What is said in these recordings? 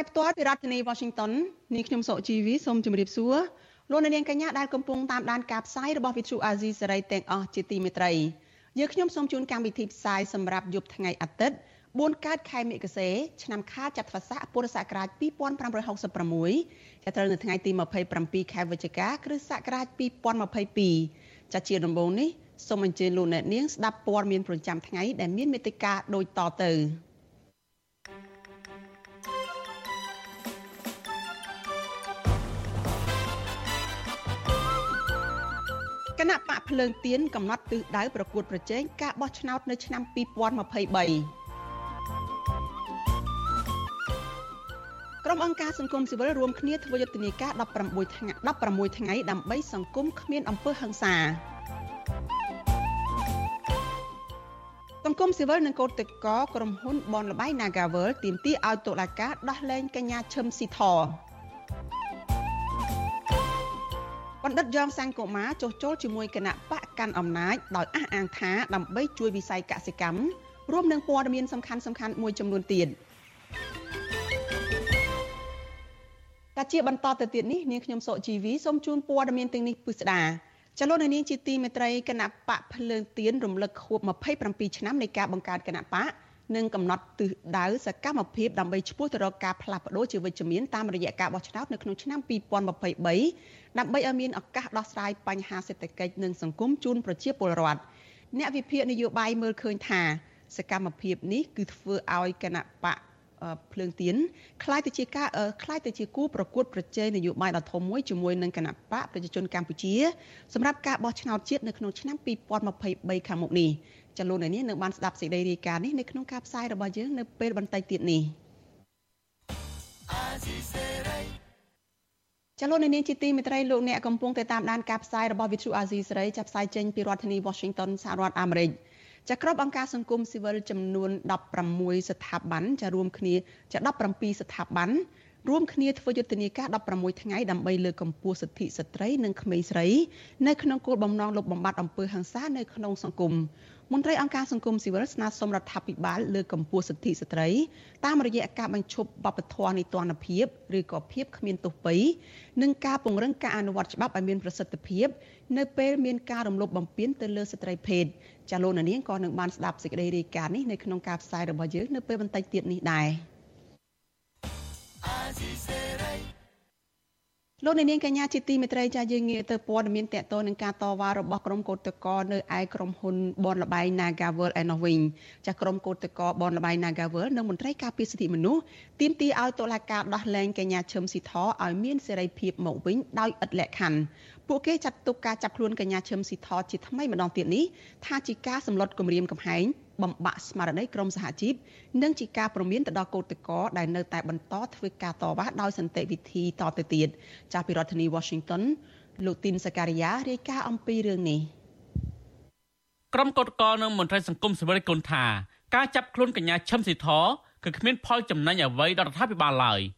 យផ្ទាល់ពីរដ្ឋធានី Washington នាងខ្ញុំសុជីវីសូមជម្រាបសួរលោកអ្នកនាងកញ្ញាដែលកំពុងតាមដានការផ្សាយរបស់ Vuthu Azizi Serai ទាំងអស់ជាទីមេត្រីយើងខ្ញុំសូមជូនកម្មវិធីផ្សាយសម្រាប់យប់ថ្ងៃអាទិត្យ4កើតខែមិគសេឆ្នាំខាលចត្វាស័កពុរសករាជ2566ចាប់ត្រូវនៅថ្ងៃទី27ខែវិច្ឆិកាគ្រិស្តសករាជ2022ចាជាដំបូងនេះសូមអញ្ជើញលោកអ្នកនាងស្ដាប់ព័ត៌មានប្រចាំថ្ងៃដែលមានមេត្តាដូចតទៅ គណៈបកភ្លើងទៀនកំណត់ទិសដៅប្រកួតប្រជែងការបោះឆ្នោតនៅឆ្នាំ2023ក្រុមអង្គការសង្គមស៊ីវិលរួមគ្នាធ្វើយុទ្ធនាការ16ថ្ងៃ16ថ្ងៃដើម្បីសង្គមគ្មានអំពើហិង្សាសង្គមស៊ីវិលនិងកោតតកក្រុមហ៊ុនបនលបៃ Nagavel ទាមទារឲ្យតុលាការដោះលែងកញ្ញាឈឹមស៊ីធ បណ្ឌិតយ៉ងសាំងកូម៉ាចុះចូលជាមួយគណៈបកកាន់អំណាចដោយអះអាងថាដើម្បីជួយវិស័យកសិកម្មរួមនឹងព័ត៌មានសំខាន់ៗមួយចំនួនទៀត។តែជាបន្តទៅទៀតនេះនាងខ្ញុំសុជីវីសូមជូនព័ត៌មានទាំងនេះពិស្ដាចលនានាងជាទីមេត្រីគណៈបកភ្លើងទៀនរំលឹកខួប27ឆ្នាំនៃការបង្កើតគណៈបកនិងកំណត់ទិសដៅសកម្មភាពដើម្បីឈ្មោះទៅរកការផ្លាស់ប្ដូរជាវិជ្ជមានតាមរយៈការបោះឆ្នោតនៅក្នុងឆ្នាំ2023ដើម្បីឲ្យមានឱកាសដោះស្រាយបញ្ហាសេដ្ឋកិច្ចនិងសង្គមជូនប្រជាពលរដ្ឋអ្នកវិភាគនយោបាយមើលឃើញថាសកម្មភាពនេះគឺធ្វើឲ្យគណៈបកភ្លើងទៀនคล้ายទៅជាការคล้ายទៅជាគូប្រកួតប្រជែងនយោបាយដ៏ធំមួយជាមួយនឹងគណៈបកប្រជាជនកម្ពុជាសម្រាប់ការបោះឆ្នោតជាតិនៅក្នុងឆ្នាំ2023ខាងមុខនេះចលនានេះនឹងបានស្ដាប់សេចក្តីរាយការណ៍នេះនៅក្នុងការផ្សាយរបស់យើងនៅពេលបន្តិចទៀតនេះ ចលនានេះជាទីមេត្រីលោកអ្នកកំពុងតែតាមដានការផ្សាយរបស់ Vithu Azizi សេរីចាប់ផ្សាយចេញពីរដ្ឋធានី Washington សហរដ្ឋអាមេរិក។ចាក្របអង្គការសង្គមស៊ីវិលចំនួន16ស្ថាប័នចារួមគ្នាចា17ស្ថាប័នរួមគ្នាធ្វើយុទ្ធនាការ16ថ្ងៃដើម្បីលើកកម្ពស់សិទ្ធិស្ត្រីនិងក្មេងស្រីនៅក្នុងគោលបំណងលុបបំបាត់អំពើហិង្សានៅក្នុងសង្គម មន្ត្រីអង្គការសង្គមស៊ីវិលស្នើសុំរដ្ឋាភិបាលលើកកម្ពស់សិទ្ធិស្ត្រីតាមរយៈការបញ្ឈប់បបធរនីតិរដ្ឋភាពឬក៏ភាពគ្មានទោសពៃនិងការពង្រឹងការអនុវត្តច្បាប់ឲ្យមានប្រសិទ្ធភាពនៅពេលមានការរំលោភបំពានទៅលើស្ត្រីភេទចាលោកនាងក៏នឹងបានស្ដាប់សេចក្តីរាយការណ៍នេះនៅក្នុងការផ្សាយរបស់យើងនៅពេលបន្តិចទៀតនេះដែរ លោកនាងកញ្ញាជាទីមេត្រីចាយើងងាកទៅព័ត៌មានតកតនឹងការតវ៉ារបស់ក្រុមកោតក្រនៅឯក្រុមហ៊ុនបនលបៃ Nagavel ឯនោះវិញចាក្រុមកោតករបនលបៃ Nagavel និងមន្ត្រីការពារសិទ្ធិមនុស្សទាមទារឲ្យតុលាការដោះលែងកញ្ញាឈឹមស៊ីធឲ្យមានសេរីភាពមកវិញដោយឥតលក្ខខណ្ឌ ពួកគេចាត់ទុកការចាប់ខ្លួនកញ្ញាឈឹមស៊ីថជាថ្មីម្ដងទៀតនេះថាជាការសម្លុតគម្រាមកំហែងបំបាក់ស្មារតីក្រមសហជីពនិងជាការប្រមានទៅដល់កោតក្រដែលនៅតែបន្តធ្វើការតវ៉ាដោយសន្តិវិធីតទៅទៀតចាប់ពីរដ្ឋធានី Washington លោកទីនសការីយ៉ារាយការណ៍អំពីរឿងនេះក្រុមកោតក្រនិងមន្ត្រីសង្គមស៊ីវិលគុណថាការចាប់ខ្លួនកញ្ញាឈឹមស៊ីធគឺគ្មានផលចំណេញអ្វីដល់រដ្ឋាភិបាលឡើយ។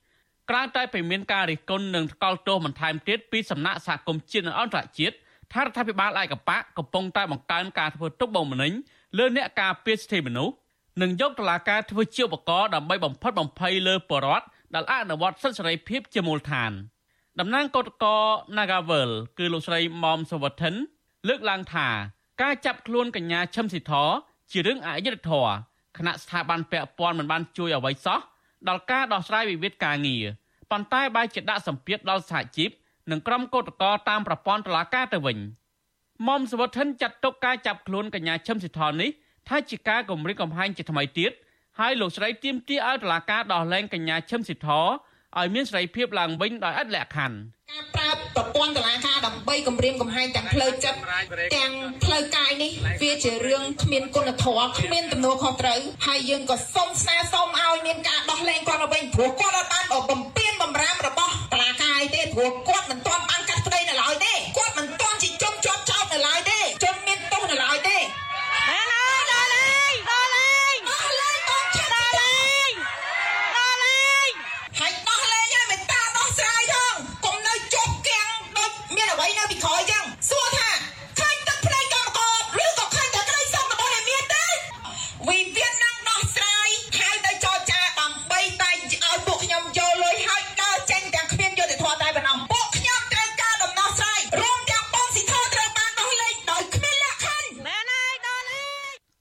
ក្រៅតែពីមានការរិះគន់និងថ្កោលទោសបន្ថែមទៀតពីសំណាក់សហគមន៍ជាតិនិងអន្តរជាតិថារដ្ឋាភិបាលឯកបកកំពុងតែបង្កើនការធ្វើទុកបុកម្នេញលើអ្នកការពារសិទ្ធិមនុស្សនិងយកតុលាការធ្វើជាឧបករណ៍ដើម្បីបំផិតបំភ័យលើបរដ្ឋដែលអនុវត្តសិទ្ធិសេរីភាពជាមូលដ្ឋានតំណាងកោតកោ Nagavel គឺលោកស្រីមុំសវត្ថិនលើកឡើងថាការចាប់ខ្លួនកញ្ញាឈឹមស៊ីធជារឿងអយុត្តិធម៌គណៈស្ថាប័នពាក់ព័ន្ធមិនបានជួយអ្វីសោះដល់ការដោះស្រាយវិវាទការងារ ប៉ុន្តែបែរជាដាក់សម្ពាធដល់សហជីពនិងក្រុមកោតក្រតាមប្រព័ន្ធតុលាការទៅវិញមុំសវត្ថិនចាត់ទុកការចាប់ខ្លួនកញ្ញាឈឹមសិទ្ធរនេះថាជាការគំរាមកំហែងជាថ្មីទៀតហើយលោកស្រីទាមទារឲ្យតុលាការដោះលែងកញ្ញាឈឹមសិទ្ធរឲ្យមានសេរីភាពឡើងវិញដោយឥតលក្ខខណ្ឌ ការប្រើប្រព័ន្ធតុលាការដើម្បីគម្រាមកំហែងទាំងផ្លូវចិត្តទាំងផ្លូវកាយនេះវាជារឿងគ្មានគុណធម៌គ្មានទំនួលខុសត្រូវហើយយើងក៏សូមស្នើសុំឲ្យមានការដោះលែងគាត់ទៅវិញព្រោះគាត់បានបំពេញបំរាមរបស់តុលាការទេព្រោះគាត់មិនទាន់បានកាត់ក្តីនៅឡើយទេគាត់មិន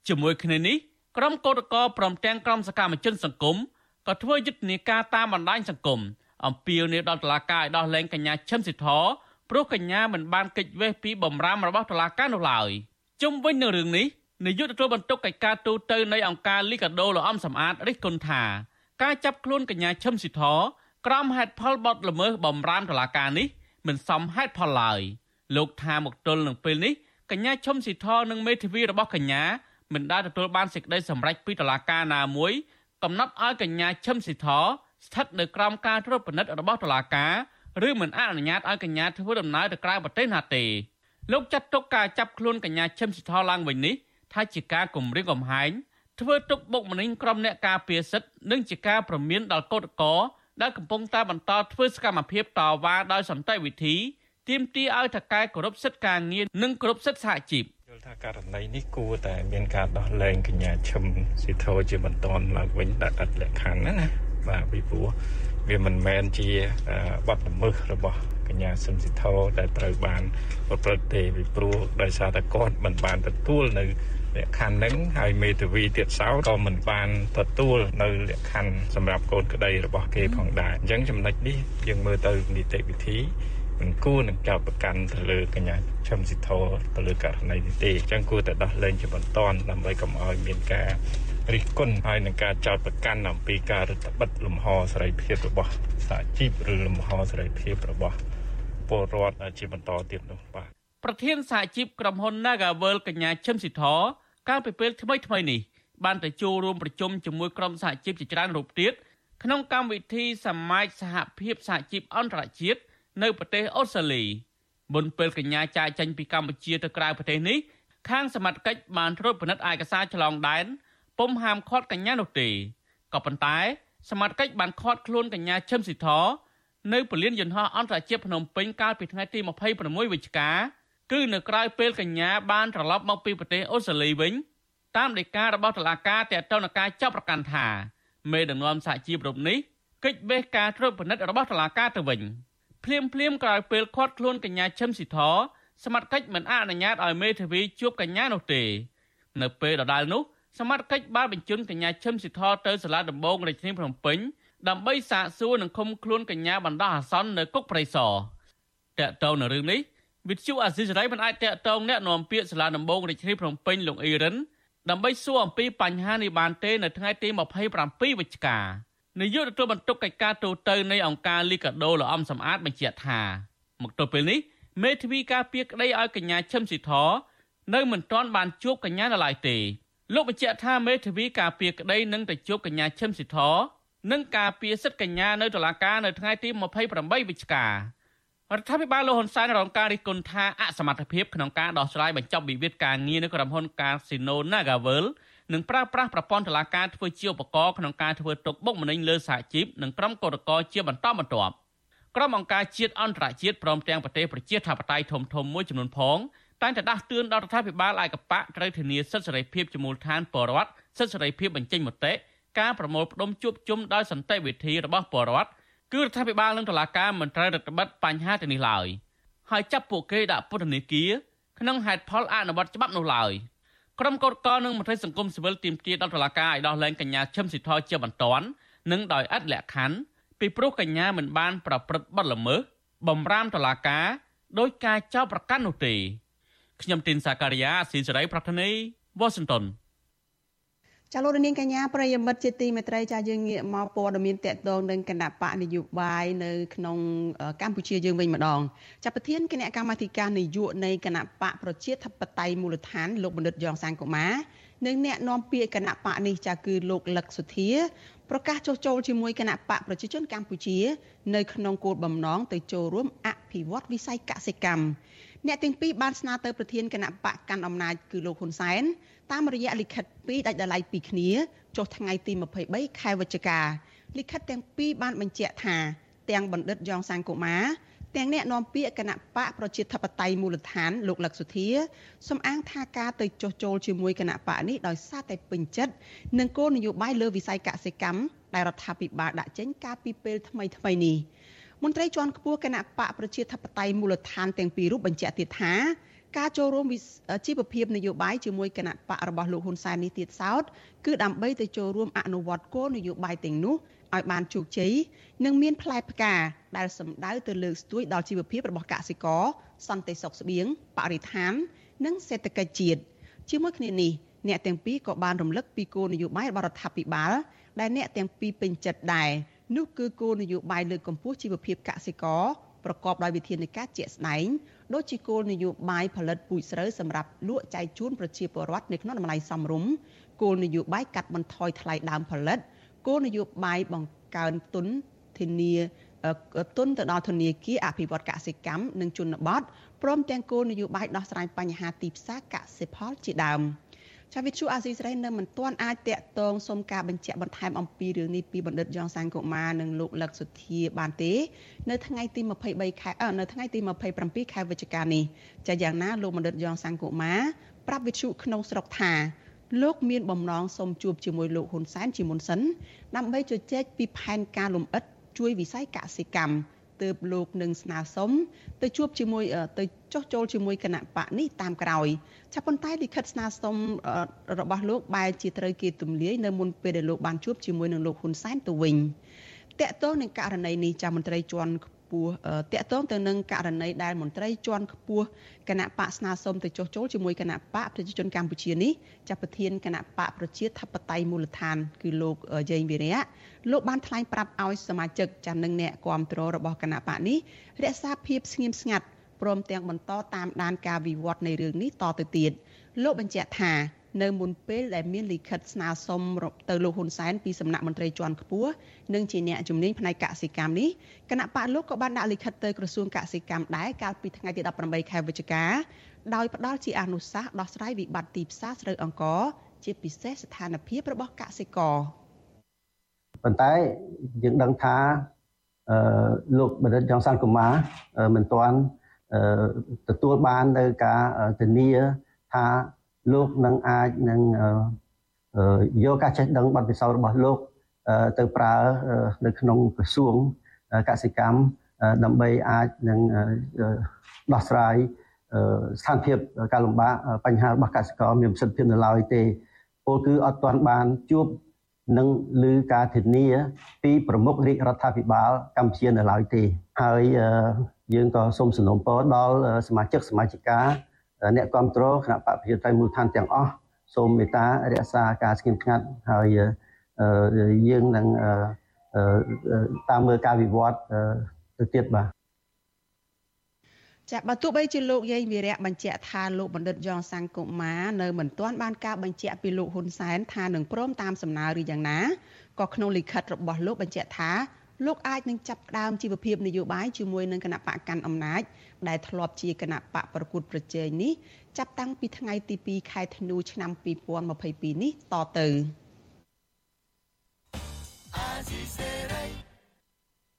ជាមួយគ្នានេះក្រុមកោតក្រព្រមទាំងក្រុមសកម្មជនសង្គមក៏ធ្វើយុទ្ធនាការតាមបណ្ដាញសង្គមអំពាវនាវដល់តុលាការឲ្យដោះលែងកញ្ញាឈឹមស៊ីធព្រោះកញ្ញាមិនបានកិច្ចវេះពីបំរាមរបស់តុលាការនោះឡើយជុំវិញនឹងរឿងនេះនាយកទទួលបន្ទុកកិច្ចការទូតនៃអង្គការលីកាដូលោកអំសំអាតរិះគន់ថាការចាប់ខ្លួនកញ្ញាឈឹមស៊ីធក្រោមហេតុផលបទល្មើសបំរាមតុលាការនេះមិនសមហេតុផលឡើយលោកថាមកទល់នឹងពេលនេះកញ្ញាឈឹមស៊ីធនិងមេធាវីរបស់កញ្ញា មិនដែលទទួលបានសេចក្តីសម្រេចពីតុលាការណាមួយកំណត់ឲ្យកញ្ញាឈឹមស៊ីធស្ថិតនៅក្រោមការត្រួតពិនិត្យរបស់តុលាការឬមិនអនុញ្ញាតឲ្យកញ្ញាធ្វើដំណើរទៅក្រៅប្រទេសណាទេលោកចាត់ទុកការចាប់ខ្លួនកញ្ញាឈឹមស៊ីធឡើងវិញនេះថាជាការគំរាមកំហែងធ្វើទុកបុកម្នេញក្រុមអ្នកការពារសិទ្ធិនិងជាការប្រមានដល់កោតក្រដែលកំពុងតែបន្តធ្វើសកម្មភាពតវ៉ាដោយសន្តិវិធីទាមទារឲ្យថៅកែគោរពសិទ្ធិការងារនិងគោរពសិទ្ធិសហជីព យល់ថាករណីនេះគួរតែមានការដោះលែងកញ្ញាឈឹមស៊ីធជាបន្តឡើងវិញដែលឥតលក្ខខណ្ឌណាណាបាទពីព្រោះវាមិនមែនជាអឺបទល្មើសរបស់កញ្ញាស៊ឹមស៊ីធដែលត្រូវបានប្រព្រឹត្តទេពីព្រោះដោយសារតែគាត់មិនបានទទួលនៅលក្ខខណ្ឌហ្នឹងហើយមេធាវីទៀតសោតក៏មិនបានទទួលនៅលក្ខខណ្ឌសម្រាប់កូនក្តីរបស់គេផងដែរអញ្ចឹងចំណុចនេះយើងមើលទៅនីតិវិធី មិនគួរនឹងចោទប្រកាន់ទៅលើកញ្ញាឈឹមស៊ីធទៅលើករណីនេះទេអញ្ចឹងគួរតែដោះលែងជាបន្តដើម្បីកុំឲ្យមានការរិះគន់ហើយនឹងការចោទប្រកាន់អំពីការរដ្ឋបិទលំហសេរីភាពរបស់សហជីពឬលំហសេរីភាពរបស់ពលរដ្ឋជាបន្តទៀតនោះបាទប្រធានសហជីពក្រុមហ៊ុន Nagavel កញ្ញាឈឹមស៊ីធកាលពីពេលថ្មីថ្មីនេះបានទៅចូលរួមប្រជុំជាមួយក្រុមសហជីពជាច្រើនរូបទៀតក្នុងកម្មវិធីសមាជសហភាពសហជីពអន្តរជាតិ នៅប្រទេសអូស្ត្រាលីមុនពេលកញ្ញាចាយចេញពីកម្ពុជាទៅក្រៅប្រទេសនេះខាងសមត្ថកិច្ចបានត្រួតពិនិត្យឯកសារឆ្លងដែនពុំហាមឃាត់កញ្ញានោះទេក៏ប៉ុន្តែសមត្ថកិច្ចបានឃាត់ខ្លួនកញ្ញាឈឹមស៊ីធនៅពលានយន្តហោះអន្តរជាតិភ្នំពេញកាលពីថ្ងៃទី26វិច្ឆិកាគឺនៅក្រៅពេលកញ្ញាបានត្រឡប់មកពីប្រទេសអូស្ត្រាលីវិញតាមដីការបស់តុលាការទាក់ទងនឹងការចាប់ប្រកាន់ថាមេដឹកនាំសហជីពរូបនេះកិច្ចបេះការត្រួតពិនិត្យរបស់តុលាការទៅវិញ ភ្លាមភ្លាមក្រោយពេលឃាត់ខ្លួនកញ្ញាឈឹមស៊ីធសមត្ថកិច្ចមិនអនុញ្ញាតឲ្យមេធាវីជួបកញ្ញានោះទេ នៅពេលដដែលនោះសមត្ថកិច្ចបានបញ្ជូនកញ្ញាឈឹមស៊ីធទៅសាលាដំបងរាជធានីភ្នំពេញដើម្បីសាកសួរនិងឃុំខ្លួនកញ្ញាបណ្ដោះអាសន្ននៅគុកប្រៃសណតាក់ទងនៅរឿងនេះវិទ្យុអាស៊ីសេរីមិនអាចតាក់ទងអ្នកនាំពាក្យសាលាដំបងរាជធានីភ្នំពេញលោកអ៊ីរិនដើម្បីសួរអំពីបញ្ហានេះបានទេនៅថ្ងៃទី27វិច្ឆិកា នាយកទទួលបន្ទុកកិច្ចការទូតនៃអង្គការលីកាដូលោកអំសំអាតបញ្ជាក់ថាមកទល់ពេលនេះមេធាវីការពារក្តីឲ្យកញ្ញាឈឹមស៊ីធនៅមិនទាន់បានជួបកញ្ញានៅឡើយទេលោកបញ្ជាក់ថាមេធាវីការពារក្តីនឹងទៅជួបកញ្ញាឈឹមស៊ីធនិងការពារសិទ្ធិកញ្ញានៅតុលាការនៅថ្ងៃទី28វិច្ឆិការដ្ឋាភិបាលលោកហ៊ុនសែនរងការរិះគន់ថាអសមត្ថភាពក្នុងការដោះស្រាយបញ្ចប់វិវាទការងារនៅក្រុមហ៊ុន Casino Nagavel និងប្រើប្រាស់ប្រព័ន្ធតុលាការធ្វើជាឧបករណ៍ក្នុងការធ្វើទុកបុកម្នេញលើសហជីពនិងក្រុមកោតក្រជាបន្តបន្ទាប់ក្រុមអង្គការជាតិអន្តរជាតិព្រមទាំងប្រទេសប្រជាធិបតេយ្យធំៗមួយចំនួនផងតែងតែដាស់តឿនដល់រដ្ឋាភិបាលឯកបៈត្រូវធានាសិទ្ធិសេរីភាពជាមូលដ្ឋានពលរដ្ឋសិទ្ធិសេរីភាពបញ្ចេញមតិការប្រមូលផ្ដុំជួបជុំដោយសន្តិវិធីរបស់ពលរដ្ឋគឺរដ្ឋាភិបាលនិងតុលាការមិនត្រូវរដ្ឋបិទបញ្ហាទាំងនេះឡើយហើយចាប់ពួកគេដាក់ពន្ធនាគារក្នុងហេតុផលអនុវត្តច្បាប់នោះឡើយ ក្រុមកោតក្រនិងមន្ត្រីសង្គមស៊ីវិលទាមទារដល់តុលាការឲ្យដោះលែងកញ្ញាឈឹមស៊ីធជាបន្ទាន់និងដោយឥតលក្ខខណ្ឌពីព្រោះកញ្ញាមិនបានប្រព្រឹត្តបទល្មើសបំរាមតុលាការដោយការចោទប្រកាន់នោះទេខ្ញុំទីនសាការីយ៉ាស៊ីសេរីប្រធានីវ៉ាស៊ីនតោន ចាលោកនាងកញ្ញាប្រិយមិត្តជាទីមេត្រីចាយើងងាកមកព័ត៌មានតកតងនឹងគណៈបកនយោបាយនៅក្នុងកម្ពុជាយើងវិញម្ដងចាប់ប្រធានគណៈកម្មាធិការនយោបាយនៃគណៈបកប្រជាធិបតេយ្យមូលដ្ឋានលោកបណ្ឌិតយ៉ងសាងកូម៉ានិងអ្នកនាំពាក្យគណៈបកនេះចាគឺលោកលឹកសុធាប្រកាសចុះចូលជាមួយគណៈបកប្រជាជនកម្ពុជា នៅក្នុងគោលបំណងទៅចូលរួមអភិវឌ្ឍវិស័យកសិកម្មអ្នកទាំងពីរបានស្នើទៅប្រធានគណៈបកកាន់អំណាចគឺលោកហ៊ុនសែន តាមរយៈលិខិតពីរដាច់ដライពីគ្នាចុះថ្ងៃទី23ខែវិច្ឆិកាលិខិតទាំងពីរបានបញ្ជាក់ថាទាំងបណ្ឌិតយ៉ងសាងកូម៉ាទាំងអ្នកនាំពាក្យគណៈបកប្រជាធិបតេយ្យមូលដ្ឋានលោកលឹកសុធាសំអាងថាការទៅចុះចូលជាមួយគណៈបកនេះដោយសារតែពេញចិត្តនឹងគោលនយោបាយលើវិស័យកសិកម្មដែលរដ្ឋាភិបាលដាក់ចេញកាលពីពេលថ្មីថ្មីនេះមន្ត្រីជាន់ខ្ពស់គណៈបកប្រជាធិបតេយ្យមូលដ្ឋានទាំងពីររូបបញ្ជាក់ទៀតថា ការចូលរួមជីវភាពនយោបាយជាមួយគណៈបករបស់លោកហ៊ុនសែននេះទៀតសោតគឺដើម្បីទៅចូលរួមអនុវត្តគោលនយោបាយទាំងនោះឲ្យបានជោគជ័យនិងមានផ្លែផ្កាដែលសម្ដៅទៅលើកស្ទួយដល់ជីវភាពរបស់កសិករសន្តិសុខស្បៀងបរិស្ថាន និងសេដ្ឋកិច្ចជាតិជាមួយគ្នានេះអ្នកទាំងពីរក៏បានរំលឹកពីគោលនយោបាយរបស់រដ្ឋាភិបាលដែលអ្នកទាំងពីរពេញចិត្តដែរនោះគឺគោលនយោបាយលើកកម្ពស់ជីវភាពកសិករប្រកបដោយវិធានការជាក់ស្ដែង ដូចជាគោលនយោបាយផលិតពូជស្រូវសម្រាប់លក់ចែកជូនប្រជាពលរដ្ឋនៅក្នុងតម្លៃសមរម្យគោលនយោបាយកាត់បន្ថយថ្លៃដើមផលិតគោលនយោបាយបង្កើនទុនធានាទុនទៅដល់ធនាគារអភិវឌ្ឍកសិកម្មនិងជនបទព្រមទាំងគោលនយោបាយដោះស្រាយបញ្ហាទីផ្សារកសិផលជាដើម។ ចាវិទ្យុអាស៊ីសេរីនៅមិនទាន់អាចតាក់ទងសុំការបញ្ជាក់បន្ថែមអំពីរឿងនេះពីបណ្ឌិតយ៉ងសាងកុមារនិងលោកលឹកសុធាបានទេ នៅថ្ងៃទី23ខែនៅថ្ងៃទី27ខែវិច្ឆិកានេះចាយ៉ាងណាលោកបណ្ឌិតយ៉ងសាងកុមារប្រាប់វិទ្យុក្នុងស្រុកថាលោកមានបំណងសូមជួបជាមួយលោកហ៊ុនសែនជាមុនសិនដើម្បីជជែកពីផែនការលំអិតជួយវិស័យកសិកម្ម ទើបលោកនឹងស្នើសុំទៅជួបជាមួយទៅចុះចូលជាមួយគណៈបកនេះតាមក្រោយចាប៉ុន្តែលិខិតស្នើសុំរបស់លោកបែរជាត្រូវគេទម្លាយនៅមុនពេលដែលលោកបានជួបជាមួយនឹងលោកហ៊ុនសែនទៅវិញតកតងនឹងករណីនេះចាមន្ត្រីជាន់ខ្ពស់តកតងទៅនឹងករណីដែលមន្ត្រីជាន់ខ្ពស់គណៈបកស្នើសុំទៅចុះចូលជាមួយគណៈបកប្រជាជនកម្ពុជានេះចាប់ប្រធានគណៈបកប្រជាធិបតេយ្យមូលដ្ឋាន គឺលោកយេងវិរៈលោកបានថ្លែងប្រាប់ឲ្យសមាជិកចាស់និងអ្នកគ្រប់គ្រងរបស់គណៈបកនេះរក្សាភាពស្ងៀមស្ងាត់ព្រមទាំងបន្តតាមដានការវិវត្តនៃរឿងនេះតទៅទៀតលោកបញ្ជាក់ថា នៅមុនពេលដែលមានលិខិតស្នើសុំទៅលោកហ៊ុនសែនពីសំណាក់មន្ត្រីជាន់ខ្ពស់និងជាអ្នកជំនាញផ្នែកកសិកម្មនេះគណៈបកលោកក៏បានដាក់លិខិតទៅក្រសួងកសិកម្មដែរកាលពីថ្ងៃទី18ខែវិច្ឆិកាដោយផ្ដល់ជាអនុសាសន៍ដោះស្រាយវិបត្តិទីផ្សារស្រូវអង្ករជាពិសេសស្ថានភាពរបស់កសិករប៉ុន្តែយើងដឹងថាអឺលោកបណ្ឌិតចុងសាន់កូម៉ាមិនទាន់ទទួលបាននៅការធានាថា លោកនឹងអាចនឹងយកការចេះដឹងបទពិសោធន៍របស់លោកទៅប្រើនៅក្នុងក្រសួងកសិកម្មដើម្បីអាចនឹងដោះស្រាយស្ថានភាពការលំបាកបញ្ហារបស់កសិករមានប្រសិទ្ធភាពនៅឡើយទេពលគឺអត់ទាន់បានជួបនឹងឮការធានាពីប្រមុខរាជរដ្ឋាភិបាលកម្ពុជានៅឡើយទេ ហើយយើងក៏សូមសំណូមពរដល់សមាជិកសមាជិកា អ្នកគ្រប់គ្រងគណៈបកប្រជាធិបតេយ្យមូលដ្ឋានទាំងអស់សូមមេត្តារក្សាការស្ងៀមស្ងាត់ហើយយើងនឹងតាមមើលការវិវត្តទៅទៀតបាទចាបើទោះបីជាលោកយាយវីរៈបញ្ជាក់ថាលោកបណ្ឌិតយ៉ងសង្គមានៅមិនទាន់បានការបញ្ជាក់ពីលោកហ៊ុនសែនថានឹងព្រមតាមសំណើឬយ៉ាងណាក៏ក្នុងលិខិតរបស់លោកបញ្ជាក់ថា លោកអាចនឹងចាប់ផ្ដើមជីវភាពនយោបាយជាមួយនឹងគណៈបកកាន់អំណាចដែលធ្លាប់ជាគណៈបកប្រកួតប្រជែងនេះចាប់តាំងពីថ្ងៃទី2ខែធ្នូឆ្នាំ2022នេះតទៅ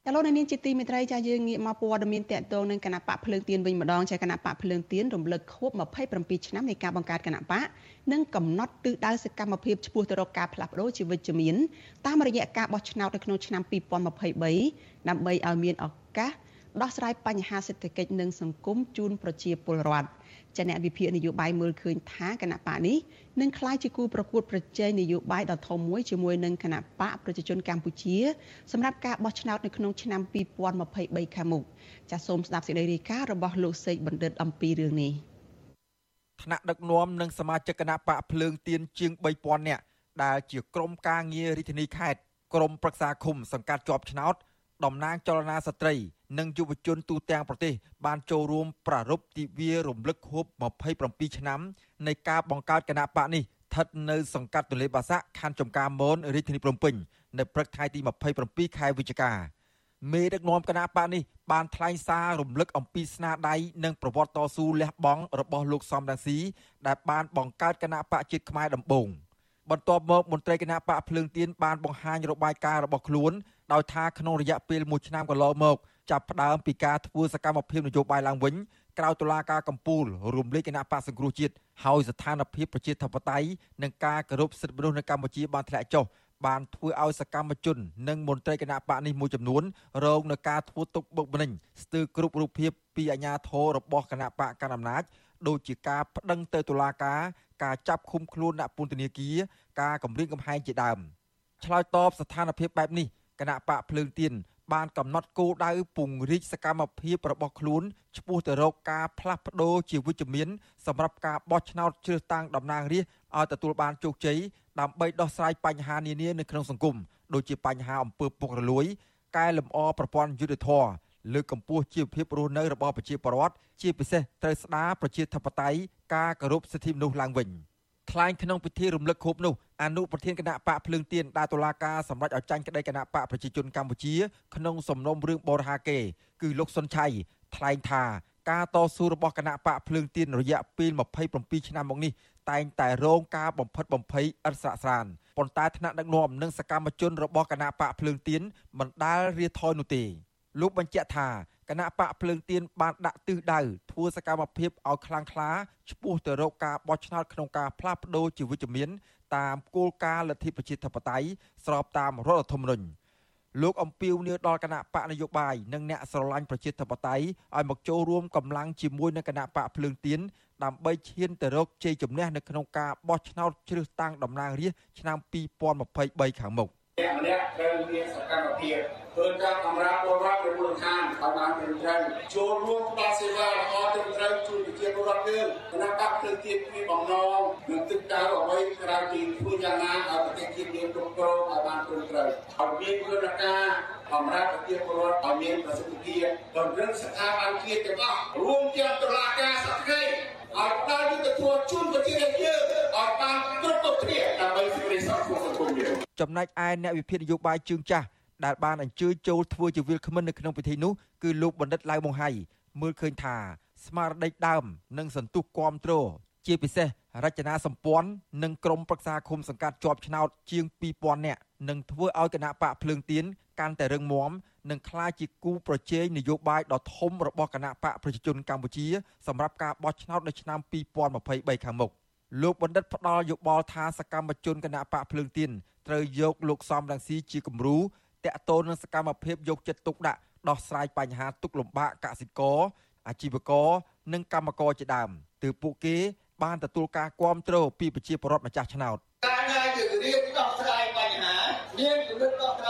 ចលនានាងជាទីមេត្រីចាយើងងាកមកព័ត៌មានតកតងនឹងគណៈបកភ្លើងទៀនវិញម្ដងចាគណៈបកភ្លើងទៀនរំលឹកខួប27ឆ្នាំនៃការបង្កើតគណៈបកនិងកំណត់ទិសដៅសកម្មភាពឆ្ពោះទៅរកការផ្លាស់ប្ដូរជាវិជ្ជមានតាមរយៈការបោះឆ្នោតនៅក្នុងឆ្នាំ2023ដើម្បីឲ្យមានឱកាសដោះស្រាយបញ្ហាសេដ្ឋកិច្ចនិងសង្គមជូនប្រជាពលរដ្ឋ ចាអ្នកវិភាគនយោបាយមើលឃើញថាគណៈបកនេះនឹងក្លាយជាគូប្រកួតប្រជែងនយោបាយដ៏ធំមួយជាមួយនឹងគណៈបកប្រជាជនកម្ពុជាសម្រាប់ការបោះឆ្នោតនៅក្នុងឆ្នាំ2023ខាងមុខចាសសូមស្ដាប់សេចក្តីរាយការណ៍របស់លោកសេកបណ្ឌិតអំពីរឿងនេះថ្នាក់ដឹកនាំនិងសមាជិកគណៈបកភ្លើងទៀនជាង3000នាក់ដែលជាក្រុមការងាររាជធានីខេត្តក្រុមប្រឹក្សាឃុំសង្កាត់ជាប់ឆ្នោតតំណាងចលនាស្ត្រី និងយុវជនទូទាំងប្រទេស បានចូលរួមប្រារព្ធទិវារំលឹកខួប27ឆ្នាំនៃការបង្កើតគណៈបកនេះស្ថិតនៅសង្កាត់ទន្លេបាសាក់ខណ្ឌចំការមនរាជធានីភ្នំពេញនៅព្រឹកថ្ងៃទី27ខែវិច្ឆិកាមេដឹកនាំគណៈបកនេះបានថ្លែងសាររំលឹកអំពីស្នាដៃនិងប្រវត្តិតស៊ូលះបង់របស់លោកសំរងស៊ីដែលបានបង្កើតគណៈបកជាតិខ្មែរដំបូងបន្ទាប់មកមន្ត្រីគណៈបកភ្លើងទៀនបានបង្ហាញរបាយការណ៍របស់ខ្លួនដោយថាក្នុងរយៈពេល1ឆ្នាំកន្លងមក ចាប់ផ្ដើមពីការធ្វើសកម្មភាពនយោបាយឡើងវិញក្រៅតុលាការកំពូលរំលេចគណៈបកសង្គ្រោះជាតិហើយស្ថានភាពប្រជាធិបតេយ្យនិងការគោរពសិទ្ធិមនុស្សនៅកម្ពុជាបានធ្លាក់ចុះបានធ្វើឲ្យសកម្មជននិងមន្ត្រីគណៈបកនេះមួយចំនួនរងនឹងការធ្វើទុកបុកម្នេញស្ទើរគ្រប់រូបភាពពីអាជ្ញាធររបស់គណៈបកកណ្ដាលអំណាចដូចជាការប្តឹងទៅតុលាការការចាប់ឃុំខ្លួនដាក់ពន្ធនាគារការគំរាមកំហែងជាដើមឆ្លើយតបស្ថានភាពបែបនេះ គណៈបកភ្លើងទៀនបានកំណត់គោលដៅពង្រីកសកម្មភាពរបស់ខ្លួនឆ្ពោះទៅរកការផ្លាស់ប្ដូរជាវិជ្ជមានសម្រាប់ការបោះឆ្នោតជ្រើសតាំងតំណាងរាស្ត្រឲ្យទទួលបានជោគជ័យដើម្បីដោះស្រាយបញ្ហានានានៅក្នុងសង្គមដូចជាបញ្ហាអំពើពុករលួយកែលម្អប្រព័ន្ធយុត្តិធម៌លើកកម្ពស់ជីវភាពរស់នៅរបស់ប្រជាពលរដ្ឋជាពិសេសត្រូវស្ដារប្រជាធិបតេយ្យការគោរពសិទ្ធិមនុស្សឡើងវិញ។ ថ្លែងក្នុងពិធីរំលឹកខួបនោះអនុប្រធានគណៈបកភ្លើងទៀនដែលតុលាការសម្រេចឲ្យចាញ់ក្តីគណៈបកប្រជាជនកម្ពុជាក្នុងសំណុំរឿងបរិហាកេគឺលោកសុនឆៃថ្លែងថាការតស៊ូរបស់គណៈបកភ្លើងទៀនរយៈពេល27ឆ្នាំមកនេះតែងតែរងការបំផិតបំភ័យឥតស្រាកស្រានប៉ុន្តែថ្នាក់ដឹកនាំនិងសកម្មជនរបស់គណៈបកភ្លើងទៀនមិនដែលរាថយនោះទេលោកបញ្ជាក់ថា គណៈបកភ្លើងទៀនបានដាក់ទិសដៅធ្វើសកម្មភាពឲ្យខ្លាំងក្លាឆ្ពោះទៅរកការបោះឆ្នោតក្នុងការផ្លាស់ប្ដូរជាវិជ្ជមាន តាមគោលការណ៍លទ្ធិប្រជាធិបតេយ្យស្របតាមរដ្ឋធម្មនុញ្ញលោកអំពីវនាដល់គណៈបកនយោបាយនិងអ្នកស្រឡាញ់ប្រជាធិបតេយ្យឲ្យមកចូលរួមកម្លាំងជាមួយនឹងគណៈបកភ្លើងទៀនដើម្បីឈានទៅរកជ័យជំនះនៅក្នុងការបោះឆ្នោតជ្រើសតាំងតំណាងរាស្ត្រឆ្នាំ2023ខាងមុខ អ្នកម្នាក់ត្រូវមានសកម្មភាពធ្វើការសម្រាប់ពលរដ្ឋនៅមូលដ្ឋានឲ្យបានត្រឹមត្រូវចូលរួមផ្តល់សេវាល្អត្រឹមត្រូវជូនប្រជាពលរដ្ឋយើងគណៈបកភ្លើងទៀនមានបំណងនឹងទឹកដៅអ្វីក្រៅពីធ្វើយ៉ាងណាឲ្យប្រទេសជាតិមានគ្រប់គ្រងឲ្យបានត្រឹមត្រូវឲ្យមានយន្តការសម្រាប់ប្រជាពលរដ្ឋឲ្យមានប្រសិទ្ធភាពតម្រឹងស្ថាប័នជាតិទាំងអស់រួមទាំងតុលាការសក្តិ ឲ្យដល់យុទ្ធធម៌ជូនប្រជារាស្ត្រយើងឲ្យបានគ្រប់គ្រប់គ្នាដើម្បីសេចក្តីសុខក្នុងសង្គមយើងចំណែកឯអ្នកវិភាគនយោបាយជើងចាស់ដែលបានអញ្ជើញចូលធ្វើជាវិលគ្មិននៅក្នុងពិធីនោះគឺលោកបណ្ឌិតឡៅម៉ុងហៃមើលឃើញថាស្មារតីដើម និងសន្ទុះគាំទ្រជាពិសេសរចនាសម្ព័ន្ធនិងក្រមប្រឹក្សាឃុំសង្កាត់ជាប់ឆ្នោតជាង2000នាក់នឹងធ្វើឲ្យគណៈបកភ្លើងទៀន កាន់តែរឹងមាំនិងក្លាយជាគូប្រជែងនយោបាយដ៏ធំរបស់គណៈបកប្រជាជនកម្ពុជាសម្រាប់ការបោះឆ្នោតនៅឆ្នាំ2023ខាងមុខលោកបណ្ឌិតផ្ដាល់យោបល់ថាសកម្មជនគណៈបកភ្លើងទៀនត្រូវយកលោកសំរងស៊ីជាគំរូតាក់ទងនឹងសកម្មភាពយកចិត្តទុកដាក់ដោះស្រាយបញ្ហាទុកលំបាកកសិករអាជីវករនិងកម្មករជាដើមទើបពួកគេបានទទួលការគាំទ្រពីប្រជាពលរដ្ឋម្ចាស់ឆ្នោតការងាយទៅរៀបដោះស្រាយបញ្ហាមានគំនិតដោះស្រាយ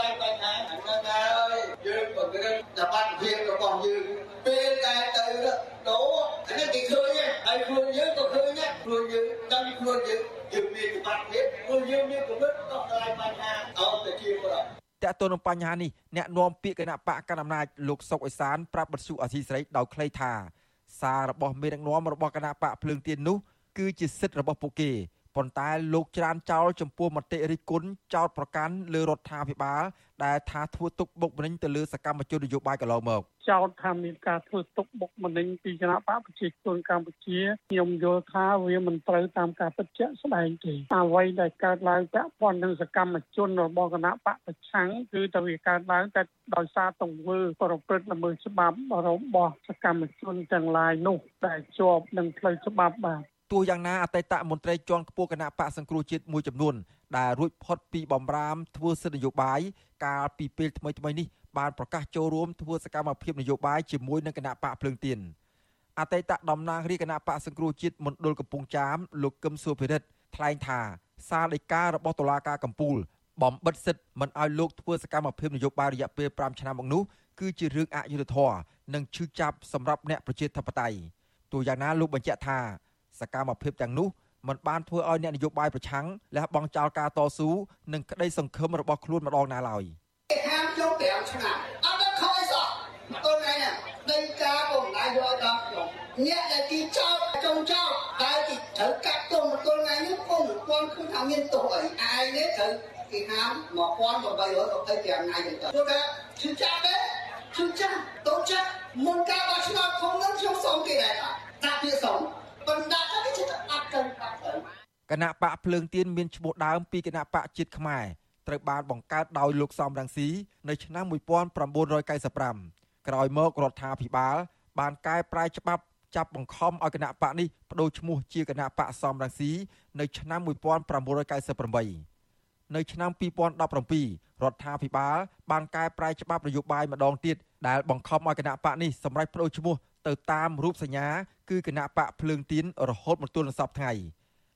ភាពរបស់យើងពេលដែលទៅដូរអានេះគេឃើញហើយខ្លួនយើងក៏ឃើញដែរខ្លួនយើងដឹងខ្លួនយើងយើងមានសមត្ថភាពខ្លួនយើងមានគំនិតដោះស្រាយបញ្ហាឲ្យប្រជាពលរដ្ឋតើតើនឹងបញ្ហានេះអ្នកនាំពាក្យគណៈបកកណ្ដាលអំណាចលោកសុកអេសានប្រាប់បទសុអសីស្រីដោយខ្លីថាសាររបស់មេដឹកនាំរបស់គណៈបកភ្លើងទៀននោះគឺជាសិទ្ធិរបស់ពួកគេ ប៉ុន្តែលោកច្រានចោលចំពោះមតិរិះគន់ចោតប្រកាន់លើរដ្ឋាភិបាលដែលថាធ្វើទុកបុកម្នេញទៅលើសកម្មជននយោបាយកន្លងមកចោតថាមានការធ្វើទុកបុកម្នេញពីគណៈបកប្រជាជនកម្ពុជាខ្ញុំយល់ថាវាមិនត្រូវតាមការពិតជាក់ស្ដែងទេអ្វីដែលកើតឡើងពាក់ព័ន្ធនឹងសកម្មជនរបស់គណៈបកប្រឆាំងគឺតែវាកើតឡើងតែដោយសារទង្វើប្រព្រឹត្តល្មើសច្បាប់របស់សកម្មជនទាំងឡាយនោះដែលជាប់នឹងផ្លូវច្បាប់បាទ ទោះយ៉ាងណាអតីតមន្ត្រីជាន់ខ្ពស់គណៈបកសង្គ្រោះជាតិមួយចំនួនដែលរួចផុតពីបំរាមធ្វើសិទ្ធិនយោបាយកាលពីពេលថ្មីៗនេះបានប្រកាសចូលរួមធ្វើសកម្មភាពនយោបាយជាមួយនឹងគណៈបកភ្លើងទៀនអតីតតំណាងរាជគណៈបកសង្គ្រោះជាតិមណ្ឌលកំពង់ចាមលោកកឹមសុភិរិទ្ធថ្លែងថាសារដីការបស់តុលាការកំពូលបំបិតសិទ្ធិមិនឲ្យលោកធ្វើសកម្មភាពនយោបាយរយៈពេល5ឆ្នាំមកនោះគឺជារឿងអយុត្តិធម៌និងឈឺចាប់សម្រាប់អ្នកប្រជាធិបតេយ្យទោះយ៉ាងណាលោកបញ្ជាក់ថា សកម្មភាពទាំងនោះមិនបានធ្វើឲ្យអ្នកនយោបាយប្រឆាំងលះបង់ចោលការតស៊ូនិងក្តីសង្ឃឹមរបស់ខ្លួនម្ដងណាឡើយហាមចូល5ឆ្នាំអត់ដល់ខ້ອຍសោះអូនឯងដីកាបងណាយកដល់ខ្ញុំអ្នកដែលទីចោលចុងចោលតែទីត្រូវកាត់ទុំទល់ថ្ងៃនេះពុំមិនឃើញថាមានទោសអីឯងនេះត្រូវគេហាម1825ថ្ងៃទៅព្រោះថាឈឺចាប់ទេឈឺចាប់តូចចាប់មុនការបោះឆ្នោតខ្ញុំនឹងខ្ញុំសុំគេដែរតាវាសុំប៉ុន្តែ គេចិត្តអត់ទៅអត់ទៅគណៈបកភ្លើងទៀនមានឈ្មោះដើមពីគណៈបកជាតិខ្មែរត្រូវបានបង្កើតដោយលោកសំរងស៊ីនៅឆ្នាំ1995ក្រោយមករដ្ឋាភិបាលបានកែប្រែច្បាប់ចាប់បង្ខំឲ្យគណៈបកនេះបដូរឈ្មោះជាគណៈបកសំរងស៊ីនៅឆ្នាំ1998នៅឆ្នាំ2017រដ្ឋាភិបាលបានកែប្រែច្បាប់នយោបាយម្ដងទៀតដែលបង្ខំឲ្យគណៈបកនេះសម្រេចបដូរឈ្មោះ ទៅតាមរូបសញ្ញាគឺគណៈបកភ្លើងទៀនរហូតមកទល់នឹងសពថ្ងៃ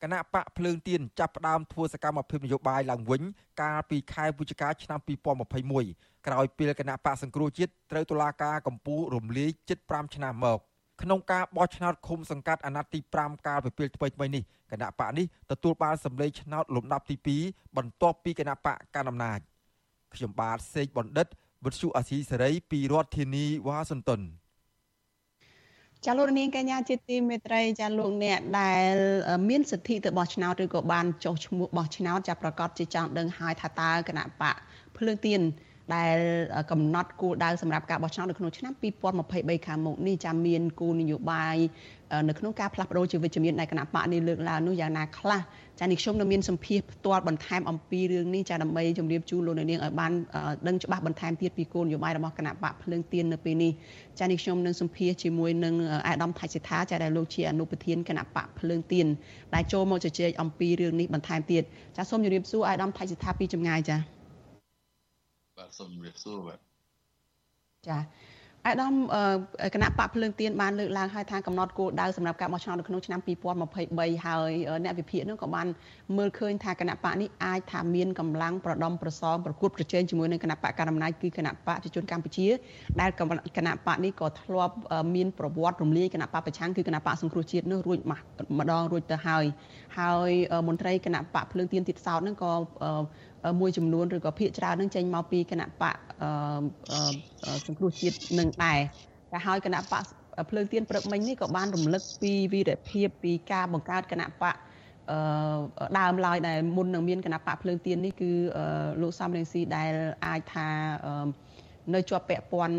គណៈបកភ្លើងទៀនចាប់ផ្ដើមធ្វើសកម្មភាពនយោបាយឡើងវិញ កាលពីខែវិច្ឆិកាឆ្នាំ2021ក្រោយពេលគណៈបកសង្គ្រោះជាតិត្រូវតុលាការកំពូលរំលាយជិត5ឆ្នាំមក។ក្នុងការបោះឆ្នោតឃុំសង្កាត់អាណត្តិទី5កាលពីពេលថ្មីៗនេះគណៈបកនេះទទួលបានសម្លេងឆ្នោតលំដាប់ទី2បន្ទាប់ពីគណៈបកកណ្ដាលអំណាចខ្ញុំបាទសេកបណ្ឌិតវិទ្យុអាស៊ីសេរីពីរដ្ឋធានីវ៉ាស៊ីនតោន ចាលោកនាងកញ្ញាជាទីមេត្រីចាលោកអ្នកដែលមានសិទ្ធិទៅបោះឆ្នោតឬក៏បានចុះឈ្មោះបោះឆ្នោតចាប្រកាសជាចង់ដឹងហើយថាតើគណៈបកភ្លើងទៀនដែលកំណត់គោលដៅសម្រាប់ការបោះឆ្នោតនៅក្នុងឆ្នាំ2023ខាងមុខនេះចាំមានគោលនយោបាយ នៅក្នុងការផ្លាស់ប្ដូរជាវិជ្ជមាននៃគណៈបកនេះលើកឡើងនោះយ៉ាងណាខ្លះចានេះខ្ញុំនៅមានសម្ភារផ្ទាល់បន្ថែមអំពីរឿងនេះចាដើម្បីជម្រាបជូនលោកនាងឲ្យបានដឹងច្បាស់បន្ថែមទៀតពីគោលនយោបាយរបស់គណៈបកភ្លើងទៀននៅពេលនេះចានេះខ្ញុំនឹងសម្ភារជាមួយនឹងអាដាមថៃសិដ្ឋាចាដែលលោកជាអនុប្រធានគណៈបកភ្លើងទៀនដែលចូលមកជជែកអំពីរឿងនេះបន្ថែមទៀតចាសូមជម្រាបសួរអាដាមថៃសិដ្ឋាពីចម្ងាយចាបាទសូមជម្រាបសួរបាទចា អាដាមគណៈបកភ្លើងទៀនបានលើកឡើងហើយថាកំណត់គោលដៅសម្រាប់ការបោះឆ្នោតនៅក្នុងឆ្នាំ2023ហើយអ្នកវិភាគនោះក៏បានមើលឃើញថាគណៈបកនេះអាចថាមានកម្លាំងប្រដំប្រសងប្រកួតប្រជែងជាមួយនឹងគណៈបកកណ្ដាលអំណាចគឺគណៈបកប្រជាជនកម្ពុជា ដែលគណៈបកនេះក៏ធ្លាប់មានប្រវត្តិរំលាយគណៈបកប្រឆាំងគឺគណៈបកសង្គ្រោះជាតិនោះរួចម្ដងរួចទៅហើយហើយមន្ត្រីគណៈបកភ្លើងទៀនទៀតសោតហ្នឹងក៏ មួយចំនួនឬក៏ភាកច្រើននឹងចេញមកពីគណៈបកសង្គ្រោះជាតិនឹងដែរតែហើយគណៈបកភ្លើងទៀនព្រឹកមិញនេះក៏បានរំលឹកពីវីរភាពពីការបង្កើតគណៈបកអឺដើមឡើយដែលមុននឹងមានគណៈបកភ្លើងទៀននេះគឺលោកសំរងស៊ីដែលអាចថាអឺ នៅជាប់ពាក់ព័ន្ធ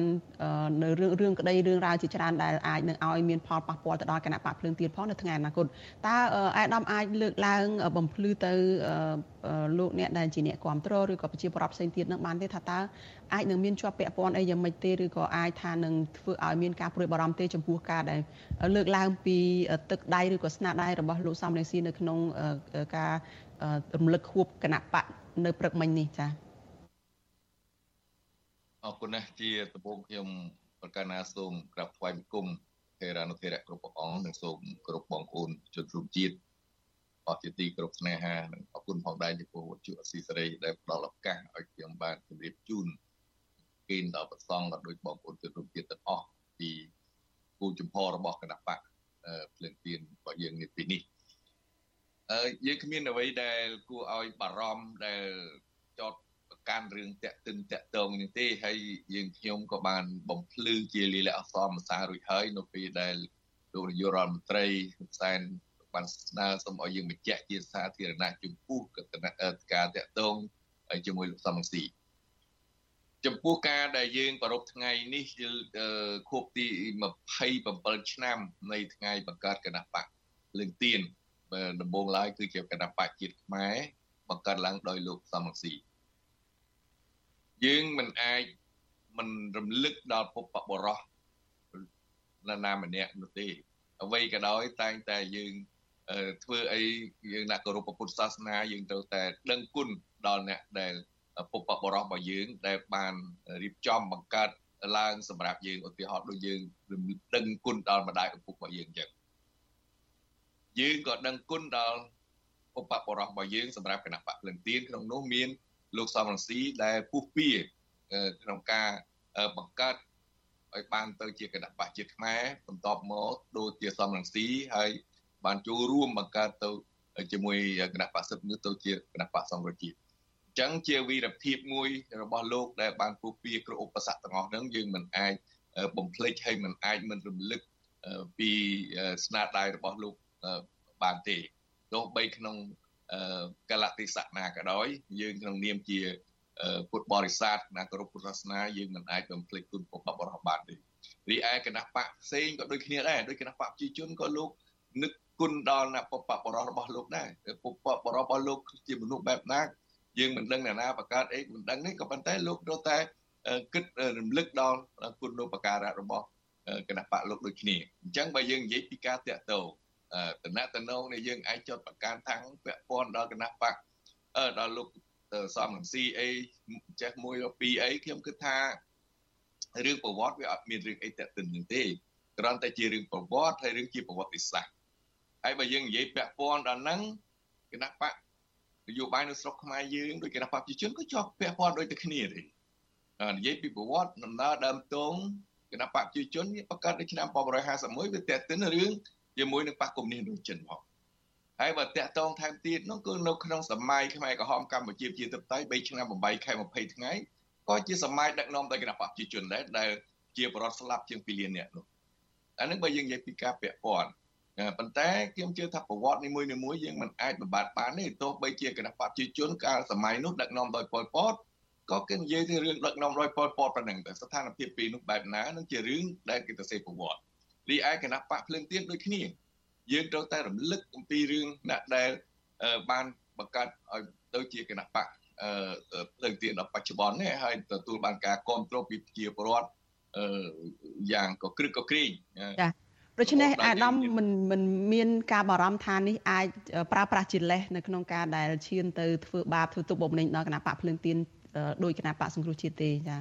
នៅរឿងរឿងក្តីរឿងរ៉ាវជាច្រើនដែលអាចនឹងឲ្យមានផលប៉ះពាល់ទៅដល់គណៈបកភ្លើងទៀនផងនៅថ្ងៃអនាគតតើអាយដាមអាចលើកឡើង បំភ្លឺទៅលោកអ្នកដែលជាអ្នកគ្រប់គ្រងឬក៏ប្រជាពលរដ្ឋផ្សេងទៀតនឹងបានទេថាតើអាចនឹងមានជាប់ពាក់ព័ន្ធអីយ៉ាងម៉េចទេឬក៏អាចថានឹងធ្វើឲ្យមានការព្រួយបារម្ភទេចំពោះការដែលលើកឡើងពីទឹកដៃឬក៏ស្នាដៃរបស់លោកសំរងស៊ីនៅក្នុងការរំលឹកខួបគណៈបកនៅព្រឹកមិញនេះចា៎ អរគុណណាស់ជាដំបូងខ្ញុំប្រកាសណាសូមក្រាបថ្វាយបង្គំថេរានុថេរៈគ្រប់ព្រះអង្គនិងសូមគោរពបងប្អូនជនរួមជាតិអស់ជាទីគោរពស្នេហានិងអរគុណផងដែរចំពោះវត្ថុអសីសេរីដែលផ្ដល់ឱកាសឲ្យខ្ញុំបានជម្រាបជូនគេដល់ប្រសងក៏ដូចបងប្អូនជនរួមជាតិទាំងអស់ពីគូចំហរបស់គណៈបកភ្លើងទៀនរបស់យើងនេះពីនេះអឺយើងគ្មានអ្វីដែលគួរឲ្យបារម្ភដែលចោត កាន់រឿងតាក់ទិនតាក់ទងនេះទេហើយយើងខ្ញុំក៏បានបំភ្លឺជាលិលាអសរភាសារួចហើយនៅពេលដែលលោកនាយករដ្ឋមន្ត្រីហ៊ុនសែនបានស្នើសុំឲ្យយើងបញ្ជាក់ជាសាធារណៈចំពោះការតាក់ទងជាមួយលោកសំរងស៊ីចំពោះការដែលយើងប្រពថ្ងៃនេះខួបទី27ឆ្នាំនៃថ្ងៃបង្កើតគណៈបកលឹងទៀនដំបូងឡើយគឺជាគណៈបកជាតិខ្មែរបង្កើតឡើងដោយលោកសំរងស៊ី យើងមិនអាចមិនរំលឹកដល់ពុបបរោះនរណាម្នាក់នោះទេអ្វីក៏ដោយតែងតែយើងធ្វើអីយើងអ្នកគោរពពុទ្ធសាសនាយើងត្រូវតែដឹងគុណដល់អ្នកដែលពុបបរោះរបស់យើងដែលបានរៀបចំបង្កើតឡើងសម្រាប់យើងឧទាហរណ៍ដូចយើងដឹងគុណដល់ម្ដាយឪពុករបស់យើងអញ្ចឹងយើងក៏ដឹងគុណដល់ពុបបរោះរបស់យើងសម្រាប់គណៈបកភ្លឹងទៀនក្នុងនោះមាន លោកសំរងស៊ីដែលពុះពៀក្នុងការបង្កើតឲ្យបានទៅជាគណៈបកជាតិខ្មែរបន្ទាប់មកដូចជាសំរងស៊ីហើយបានចូលរួមបង្កើតទៅជាមួយគណៈបក្សសិទ្ធិមនុស្សទៅជាគណៈបក្សសង្គ្រោះជាតិអញ្ចឹងជាវីរភាពមួយរបស់លោកដែលបានពុះពៀគ្រប់ឧបសគ្គទាំងអស់ហ្នឹងយើងមិនអាចបំភ្លេចហើយមិនអាចមិនរំលឹកពីស្នាដៃរបស់លោកបានទេទោះបីក្នុង កលតិសៈណាក៏ដោយយើងក្នុងនាមជាពុទ្ធបរិស័ទណាគោរពពុទ្ធសាសនាយើងមិនអាចបំភ្លេចគុណពុទ្ធបរិស័ទបានទេរីឯគណៈបកផ្សេងក៏ដូចគ្នាដែរដូចគណៈបកប្រជាជនក៏លោកនឹកគុណដល់អ្នកពុទ្ធបរិស័ទរបស់លោកដែរពុទ្ធបរិស័ទរបស់លោកជាមនុស្សបែបណាយើងមិនដឹងអ្នកណាបង្កើតអីមិនដឹងនេះក៏ប៉ុន្តែលោកត្រូវតែគិតរំលឹកដល់គុណូបការៈរបស់គណៈបកលោកដូចគ្នាអញ្ចឹងបើយើងនិយាយពីការតាក់ទង តំណតំណងនេះយើងអាចចត់ប្រកាន់ថាំងពាក់ព័ន្ធដល់គណៈបកដល់លោកសំនឹង CA ចេះមួយពីរអីខ្ញុំគិតថារឿងប្រវត្តិវាអត់មានរឿងអីតាក់ទិននឹងទេគ្រាន់តែជារឿងប្រវត្តិហើយរឿងជាប្រវត្តិសាស្ត្រហើយបើយើងនិយាយពាក់ព័ន្ធដល់ហ្នឹងគណៈបកនយោបាយនៅស្រុកខ្មែរយើងដោយគណៈបកប្រជាជនក៏ជាប់ពាក់ព័ន្ធដូចតែគ្នាទេនិយាយពីប្រវត្តិដំណើរដើមតងគណៈបកប្រជាជនវាបង្កើតនៅឆ្នាំ1951វាតាក់ទិនរឿង ជាមួយនឹងបកកុម្មុយនីសចិនផងហើយបើតាក់តងថែមទៀតនោះគឺនៅក្នុងសម័យខ្មែរក្រហមកម្ពុជាជាទឹកតៃ3ឆ្នាំ8ខែ20ថ្ងៃក៏ជាសម័យដឹកនាំដោយគណៈបកប្រជាជនដែរដែលជាបរិវត្តស្លាប់ជាង2លាននាក់នោះអានឹងបើយើងនិយាយពីការពាក់ព័ន្ធប៉ុន្តែខ្ញុំជឿថាប្រវត្តិនីមួយៗយើងមិនអាចបំបត្តិបានទេទោះបីជាគណៈបកប្រជាជនកាលសម័យនោះដឹកនាំដោយប៉ុលពតក៏គេនិយាយពីរឿងដឹកនាំដោយប៉ុលពតប៉ុណ្ណឹងតែស្ថានភាពពីនោះបែបណានឹងជារឿងដែលគេទៅសេប្រវត្តិ រីឯគណៈបកភ្លើងទៀនដូចគ្នា យើងត្រូវតែរំលឹកអំពីរឿងអ្នកដែលបានបង្កើតឲ្យទៅជាគណៈបកភ្លើងទៀនដល់បច្ចុប្បន្ននេះហើយទទួលបានការគ្រប់គ្រងពីប្រជាពលរដ្ឋយ៉ាងក៏ក្រឹកក៏ក្រែងចាដូច្នេះអាដាមមិនមិនមានការបារម្ភថានេះអាចប្រើប្រាស់ជាលេសនៅក្នុងការដែលឈានទៅធ្វើបាបធ្វើទុកបុកម្នេញដល់គណៈបកភ្លើងទៀនដោយគណៈបកសង្គ្រោះជាតិទេចា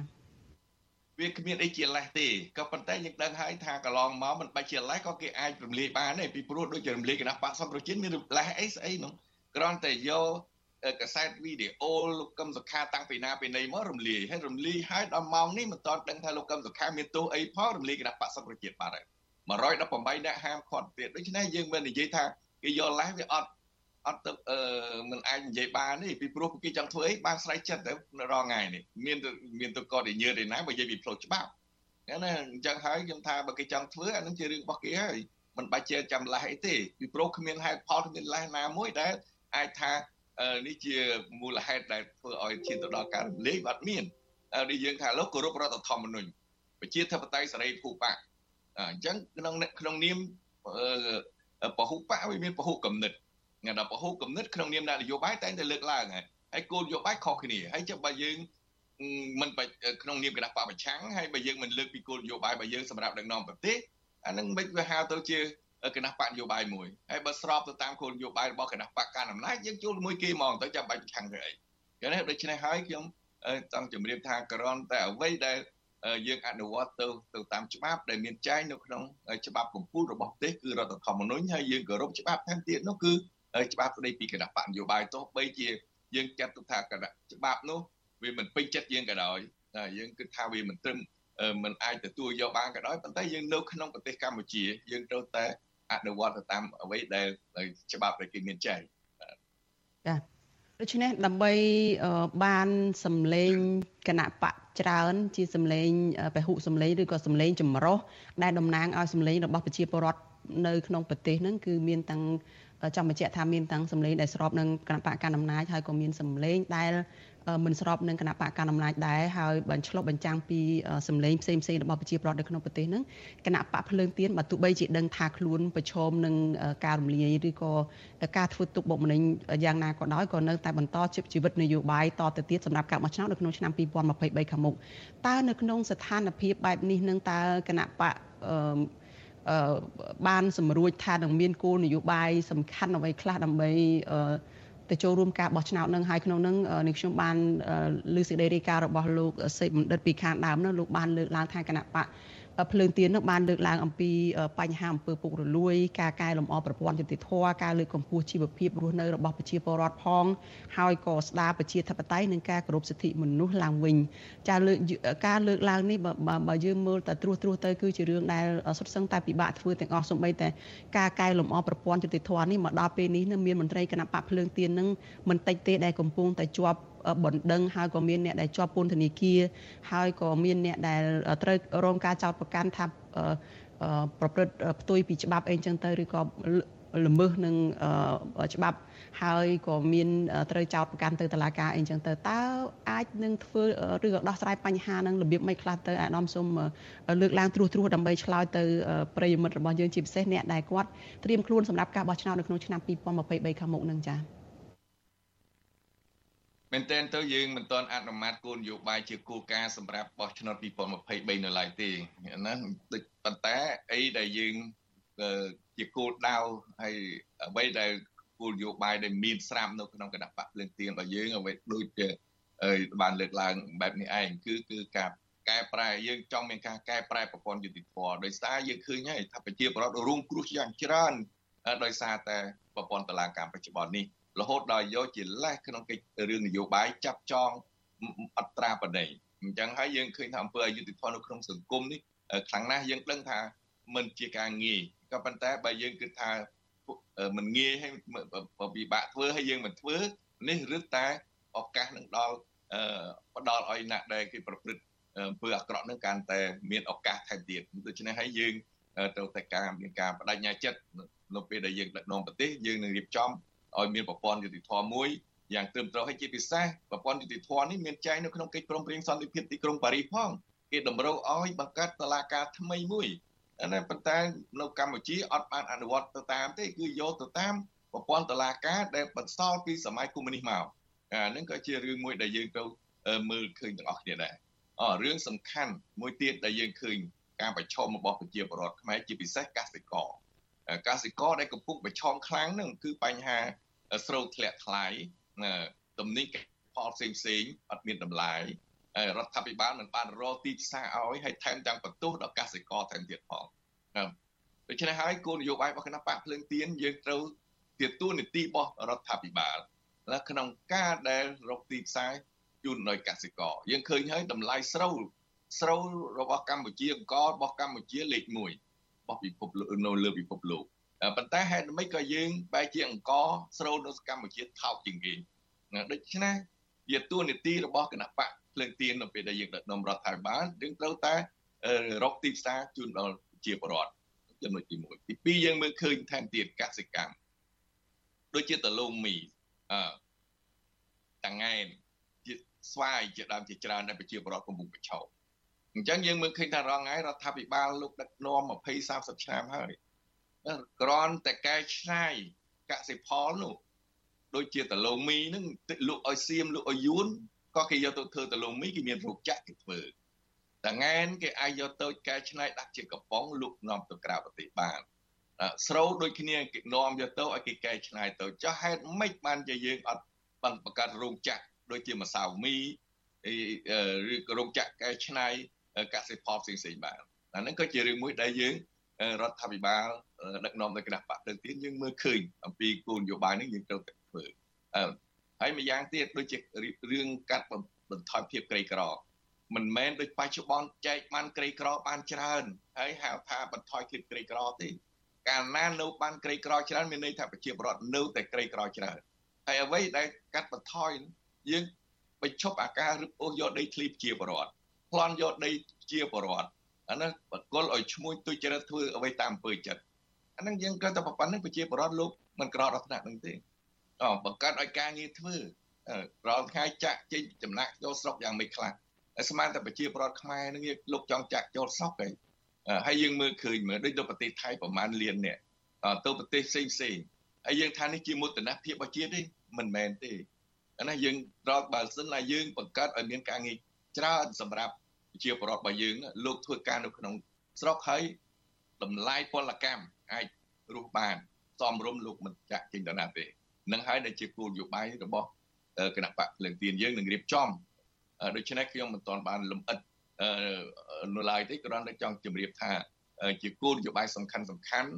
វាគ្មានអីជាលេសទេក៏ប៉ុន្តែយើងដឹងហើយថាកន្លងមកមិនបាច់ជាលេសក៏គេអាចរំលាយបានដែរពីព្រោះដូចជារំលាយគណៈបកសង្គ្រោះជាតិមានលេសអីស្អីនោះគ្រាន់តែយកកសែតវីដេអូលោកកឹមសុខាតាំងពីណាពីណីមករំលាយហើយរំលាយហើយដល់ម៉ោងនេះមិនទាន់ដឹងថាលោកកឹមសុខាមានទោសអីផងរំលាយគណៈបកសង្គ្រោះជាតិបាត់ហើយ118អ្នកហាមឃាត់ទៀតដូច្នេះយើងមិននិយាយថាគេយកលេសវាអត់ អត់ទៅអឺមិនអាចនិយាយបានទេពីព្រោះគេចង់ធ្វើអីបានស្រេចចិត្តទៅរងថ្ងៃនេះមានមានទៅកតញើទេណាបើនិយាយពីផ្លូវច្បាប់ណាអញ្ចឹងហើយខ្ញុំថាបើគេចង់ធ្វើអានឹងជារឿងរបស់គេហើយមិនបាច់ជាចាំលេសអីទេពីព្រោះគ្មានហេតុផលគ្មានលេសណាមួយដែលអាចថានេះជាមូលហេតុដែលធ្វើឲ្យឈានទៅដល់ការរំលាយបាត់មាននេះយើងថាលោកគោរពរដ្ឋធម្មនុញ្ញប្រជាធិបតេយ្យសេរីភូប៉ាអញ្ចឹងក្នុងក្នុងនាមពហុបកវាមានពហុកំណត់ងា ដល់ពហុកំណត់ក្នុងនាមនយោបាយតែងតែលើកឡើងហើយហើយគោលនយោបាយខុសគ្នាហើយចាំបើយើងមិនក្នុងនាមគណៈបកប្រឆាំងហើយបើយើងមិនលើកពីគោលនយោបាយរបស់យើងសម្រាប់ដឹកនាំប្រទេសអានឹងមិនវាហៅទៅជាគណៈបកនយោបាយមួយហើយបើស្របទៅតាមគោលនយោបាយរបស់គណៈបកកណ្ដាលអំណាចយើងជួលមួយគេហ្មងទៅចាំបាច់ប្រឆាំងទៅអីចឹងដូច្នេះហើយខ្ញុំចង់ជម្រាបថាក្រនតែអ្វីដែលយើងអនុវត្តទៅទៅតាមច្បាប់ដែលមានចែងនៅក្នុងច្បាប់កម្ពុជារបស់ប្រទេសគឺរដ្ឋធម្មនុញ្ញហើយយើងគោរពច្បាប់ថែមទៀតនោះគឺ ច្បាប់ស្តីពីគណៈបកនយោបាយទោះបីជាយើងចាត់ទុកថាគណៈច្បាប់នោះវាមិនពេញចិត្តយើងក៏ដោយយើងគិតថាវាមិនត្រឹមមិនអាចទទួលយកបានក៏ដោយប៉ុន្តែយើងនៅក្នុងប្រទេសកម្ពុជាយើងត្រូវតែអនុវត្តទៅតាមអ្វីដែលច្បាប់ដែលគេមានចែងចាដូច្នេះដើម្បីបានសម្លេងគណៈបកច្រើន ជាសម្លេងពហុសម្លេងឬក៏សម្លេងចម្រុះដែលតំណាងឲ្យសម្លេងរបស់ប្រជាពលរដ្ឋនៅក្នុងប្រទេសហ្នឹងគឺមានទាំង ចង់បញ្ជាក់ថាមានទាំងសម្លេងដែលស្របនឹងគណៈបកកណ្ដាលអំណាចហើយក៏មានសម្លេងដែលមិនស្របនឹងគណៈបកកណ្ដាលអំណាចដែរហើយបញ្ឆ្លុះបញ្ចាំងពីសម្លេងផ្សេងផ្សេងរបស់ប្រជាពលរដ្ឋនៅក្នុងប្រទេសហ្នឹងគណៈបកភ្លើងទៀនបើទោះបីជាដឹងថាខ្លួនប្រឈមនឹងការរំលាយឬក៏ការធ្វើទុកបុកម្នេញយ៉ាងណាក៏ដោយក៏នៅតែបន្តជីវិតនយោបាយតទៅទៀតសម្រាប់ការបោះឆ្នោតនៅក្នុងឆ្នាំ2023ខាងមុខតើនៅក្នុងស្ថានភាពបែបនេះនឹងតើគណៈបក បានសម្រួចថានឹងមានគោលនយោបាយសំខាន់អ្វីខ្លះដើម្បីទៅចូលរួមការបោះឆ្នោតនឹងហើយក្នុងនឹងនេះខ្ញុំបានលើសេចក្តីរាយការណ៍របស់លោកសេកបណ្ឌិតពីខាងដើមនោះលោកបានលើកឡើងថាគណៈបក ភ្លើងទៀននឹងបានលើកឡើងអំពីបញ្ហាអំពើពុករលួយការកែលម្អប្រព័ន្ធយុតិធធការលើកកម្ពស់ជីវភាពរស់នៅរបស់ប្រជាពលរដ្ឋផង ហើយក៏ស្ដារប្រជាធិបតេយ្យនិងការគោរពសិទ្ធិមនុស្សឡើងវិញចាលើកការលើកឡើងនេះបើយើងមើលតែត្រួសត្រាសទៅគឺជារឿងដែលសុទ្ធសឹងតែពិបាកធ្វើទាំងអស់សូម្បីតែការកែលម្អប្រព័ន្ធយុតិធធនេះមកដល់ពេលនេះនឹងមានមន្ត្រីគណៈបកភ្លើងទៀននឹងមិនតិចទេដែលកំពុងតែជាប់ បណ្ដឹងហើយក៏មានអ្នកដែលជាប់ពន្ធនាគារហើយក៏មានអ្នកដែលត្រូវរងការចោទប្រកាន់ថាប្រព្រឹត្តផ្ទុយពីច្បាប់អីចឹងទៅឬក៏ល្មើសនឹងច្បាប់ហើយក៏មានត្រូវចោទប្រកាន់ទៅតុលាការអីចឹងទៅតើអាចនឹងធ្វើឬក៏ដោះស្រាយបញ្ហានឹងរបៀបមិនខ្លះទៅអាដាមសូមលើកឡើងត្រួសត្រាសដើម្បីឆ្លើយទៅប្រិយមិត្តរបស់យើងជាពិសេសអ្នកដែលគាត់ត្រៀមខ្លួនសម្រាប់ការបោះឆ្នោតនៅក្នុងឆ្នាំ2023ខាងមុខនឹងចា៎ មែនតើទៅយើងមិនទាន់អនុម័តគោលនយោបាយជាគោលការណ៍សម្រាប់បោះឆ្នោត2023នៅឡើយទេណាដូចប៉ុន្តែអីដែលយើងជាគោលដៅហើយអ្វីដែលគោលនយោបាយដែលមានស្រាប់នៅក្នុងគណៈបកភ្លើងទៀនរបស់យើងអ្វីដូចជាបានលើកឡើងបែបនេះឯងគឺគឺការកែប្រែយើងចង់មានការកែប្រែប្រព័ន្ធយុតិធម៌ដោយសារយើងឃើញហើយថាប្រជាពលរដ្ឋរងគ្រោះយ៉ាងច្រើនដោយសារតែប្រព័ន្ធតឡាការបច្ចុប្បន្ននេះ រហូតដល់យកជាលេសក្នុងកិច្ចរឿងនយោបាយចាប់ចងអត្រាបដីអញ្ចឹងហើយយើងឃើញថាអំពើអយុត្តិធម៌នៅក្នុងសង្គមនេះខ្លាំងណាស់យើងដឹងថាមិនជាការងាយក៏ប៉ុន្តែបើយើងគិតថាមិនងាយហើយពិបាកធ្វើហើយយើងមិនធ្វើនេះរឹតតែឱកាសនឹងដល់ផ្ដល់ឲ្យអ្នកដែលគេប្រព្រឹត្តអំពើអាក្រក់នឹងកាន់តែមានឱកាសថែមទៀតដូច្នេះហើយយើងត្រូវតែការមានការបដិញ្ញាចិត្តនៅពេលដែលយើងដឹកនាំប្រទេសយើងនឹងរៀបចំ ឲ្យមានប្រព័ន្ធយុតិធម៌មួយយ៉ាងត្រឹមត្រូវហើយជាពិសេសប្រព័ន្ធយុតិធម៌នេះមានចែងនៅក្នុងកិច្ចព្រមព្រៀងសន្តិភាពទីក្រុងប៉ារីសផងគេតម្រូវឲ្យបង្កើតតុលាការថ្មីមួយតែប៉ុន្តែនៅកម្ពុជាអត់បានអនុវត្តទៅតាមទេគឺយកទៅតាមប្រព័ន្ធតុលាការដែលបន្សល់ពីសម័យកុម្មុយនីសមកអាហ្នឹងក៏ជារឿងមួយដែលយើងត្រូវមើលឃើញទាំងអស់គ្នាដែរអរឿងសំខាន់មួយទៀតដែលយើងឃើញការប្រឈមរបស់ប្រជាពលរដ្ឋខ្មែរជាពិសេសកសិករកសិករដែលកំពុងប្រឈមខ្លាំងហ្នឹងគឺបញ្ហា ស្រូវធ្លាក់ថ្លៃទំនិញផលផ្សេងផ្សេងអត់មានតម្លៃរដ្ឋាភិបាលមិនបានរកទីផ្សារឲ្យហើយថែមទាំងបន្ទោសដល់កសិករថែមទៀតផងដូច្នេះហើយគោលនយោបាយរបស់គណៈបកភ្លើងទៀនយើងត្រូវទាទួនីតិរបស់រដ្ឋាភិបាលនៅក្នុងការដែលរកទីផ្សារជូនដល់កសិករយើងឃើញហើយតម្លៃស្រូវស្រូវរបស់កម្ពុជាអង្គរបស់កម្ពុជាលេខ1របស់ពិភពលោកនៅលើពិភពលោក ប៉ុន្តែហេតុម៉េចក៏យើងបែរជាអង្គស្រូវនៅកម្ពុជាថោកជាងគេដូច្នេះជាទួនាទីរបស់គណៈបកភ្លើងទៀននៅពេលដែលយើងដឹកនាំរដ្ឋាភិបាលយើងត្រូវតែរកទីផ្សារជូនដល់ប្រជាពលរដ្ឋចំណុចទី1ទី2យើងមើលឃើញថែមទៀតកសិកម្មដូចជាតលងមីអឺតង៉ែនជាស្វាយជាដើមជាច្រើនដែលប្រជាពលរដ្ឋកំពុងប្រឈមអញ្ចឹងយើងមើលឃើញថារងថ្ងៃរដ្ឋាភិបាលលោកដឹកនាំ20 30ឆ្នាំហើយ គ្រាន់តែកែច្នៃកសិផលនោះដូចជាតឡូមីហ្នឹងលក់ឲ្យសៀមលក់ឲ្យយួនក៏គេយកទៅធ្វើតឡូមីគេមានរោគចាក់គេធ្វើតងែនគេអាចយកទៅកែច្នៃដាក់ជាកំប៉ុងលក់នាំទៅក្រៅប្រទេសបានស្រូវដូចគ្នាគេនាំយកទៅឲ្យគេកែច្នៃទៅចុះហេតុម៉េចបានជាយើងអត់បានបង្កើតរោងចក្រដូចជាម្សៅមីឬក៏រោងចក្រកែច្នៃកសិផលផ្សេងៗបានអាហ្នឹងក៏ជារឿងមួយដែលយើងរដ្ឋាភិបាល ដឹកនាំដោយគណៈបកទៅទៀតយើងមើលឃើញអំពីគោលនយោបាយនេះយើងត្រូវតែធ្វើហើយម្យ៉ាងទៀតដូចជារឿងកាត់បន្ថយភាពក្រីក្រមិនមែនដូចបច្ចុប្បន្នចែកបានក្រីក្របានច្រើនហើយហៅថាបន្ថយភាពក្រីក្រទេកាលណានៅបានក្រីក្រច្រើនមានន័យថាប្រជាពលរដ្ឋនៅតែក្រីក្រច្រើនហើយអ្វីដែលកាត់បន្ថយយើងបញ្ឈប់អាការរឹបអូសយកដីធ្លីប្រជាពលរដ្ឋប្លន់យកដីជាពលរដ្ឋអានោះបកគលឲ្យឈ្មោះទុច្ចរិតធ្វើអ្វីតាមអំពើចិត្ត អានឹងយើងគាត់តែប៉ុណ្្នឹងប្រជាពលរដ្ឋលោកមិនក្រដល់ថ្នាក់នឹងទេអបង្កើតឲ្យការងារធ្វើរាល់ថ្ងៃចាក់ចេញចំណាក់ចូលស្រុកយ៉ាងមិនខ្លះតែស្មានតែប្រជាពលរដ្ឋខ្មែរនឹងលោកចង់ចាក់ចូលស្រុកឯងហើយយើងមើលឃើញមើលដូចទៅប្រទេសថៃប្រហែលលានអ្នកទៅប្រទេសផ្សេងផ្សេងហើយយើងថានេះជាមោទនភាពរបស់ជាតិទេមិនមែនទេអានេះយើងរកបើសិនណាយើងបង្កើតឲ្យមានការងារច្រើនសម្រាប់ជាបរដ្ឋរបស់យើងលោកធ្វើការនៅក្នុងស្រុកហើយតម្លៃពលកម្ម អាចរស់បានសមរម្យលោកមិនចាក់ចេញទៅណាទេនឹងហើយដែលជាគោលនយោបាយរបស់គណៈបកភ្លើងទៀនយើងនឹងរៀបចំដូច្នេះខ្ញុំមិនទាន់បានលំអិតអឺនៅឡើយទេគ្រាន់តែចង់ជម្រាបថាជាគោលនយោបាយសំខាន់សំខាន់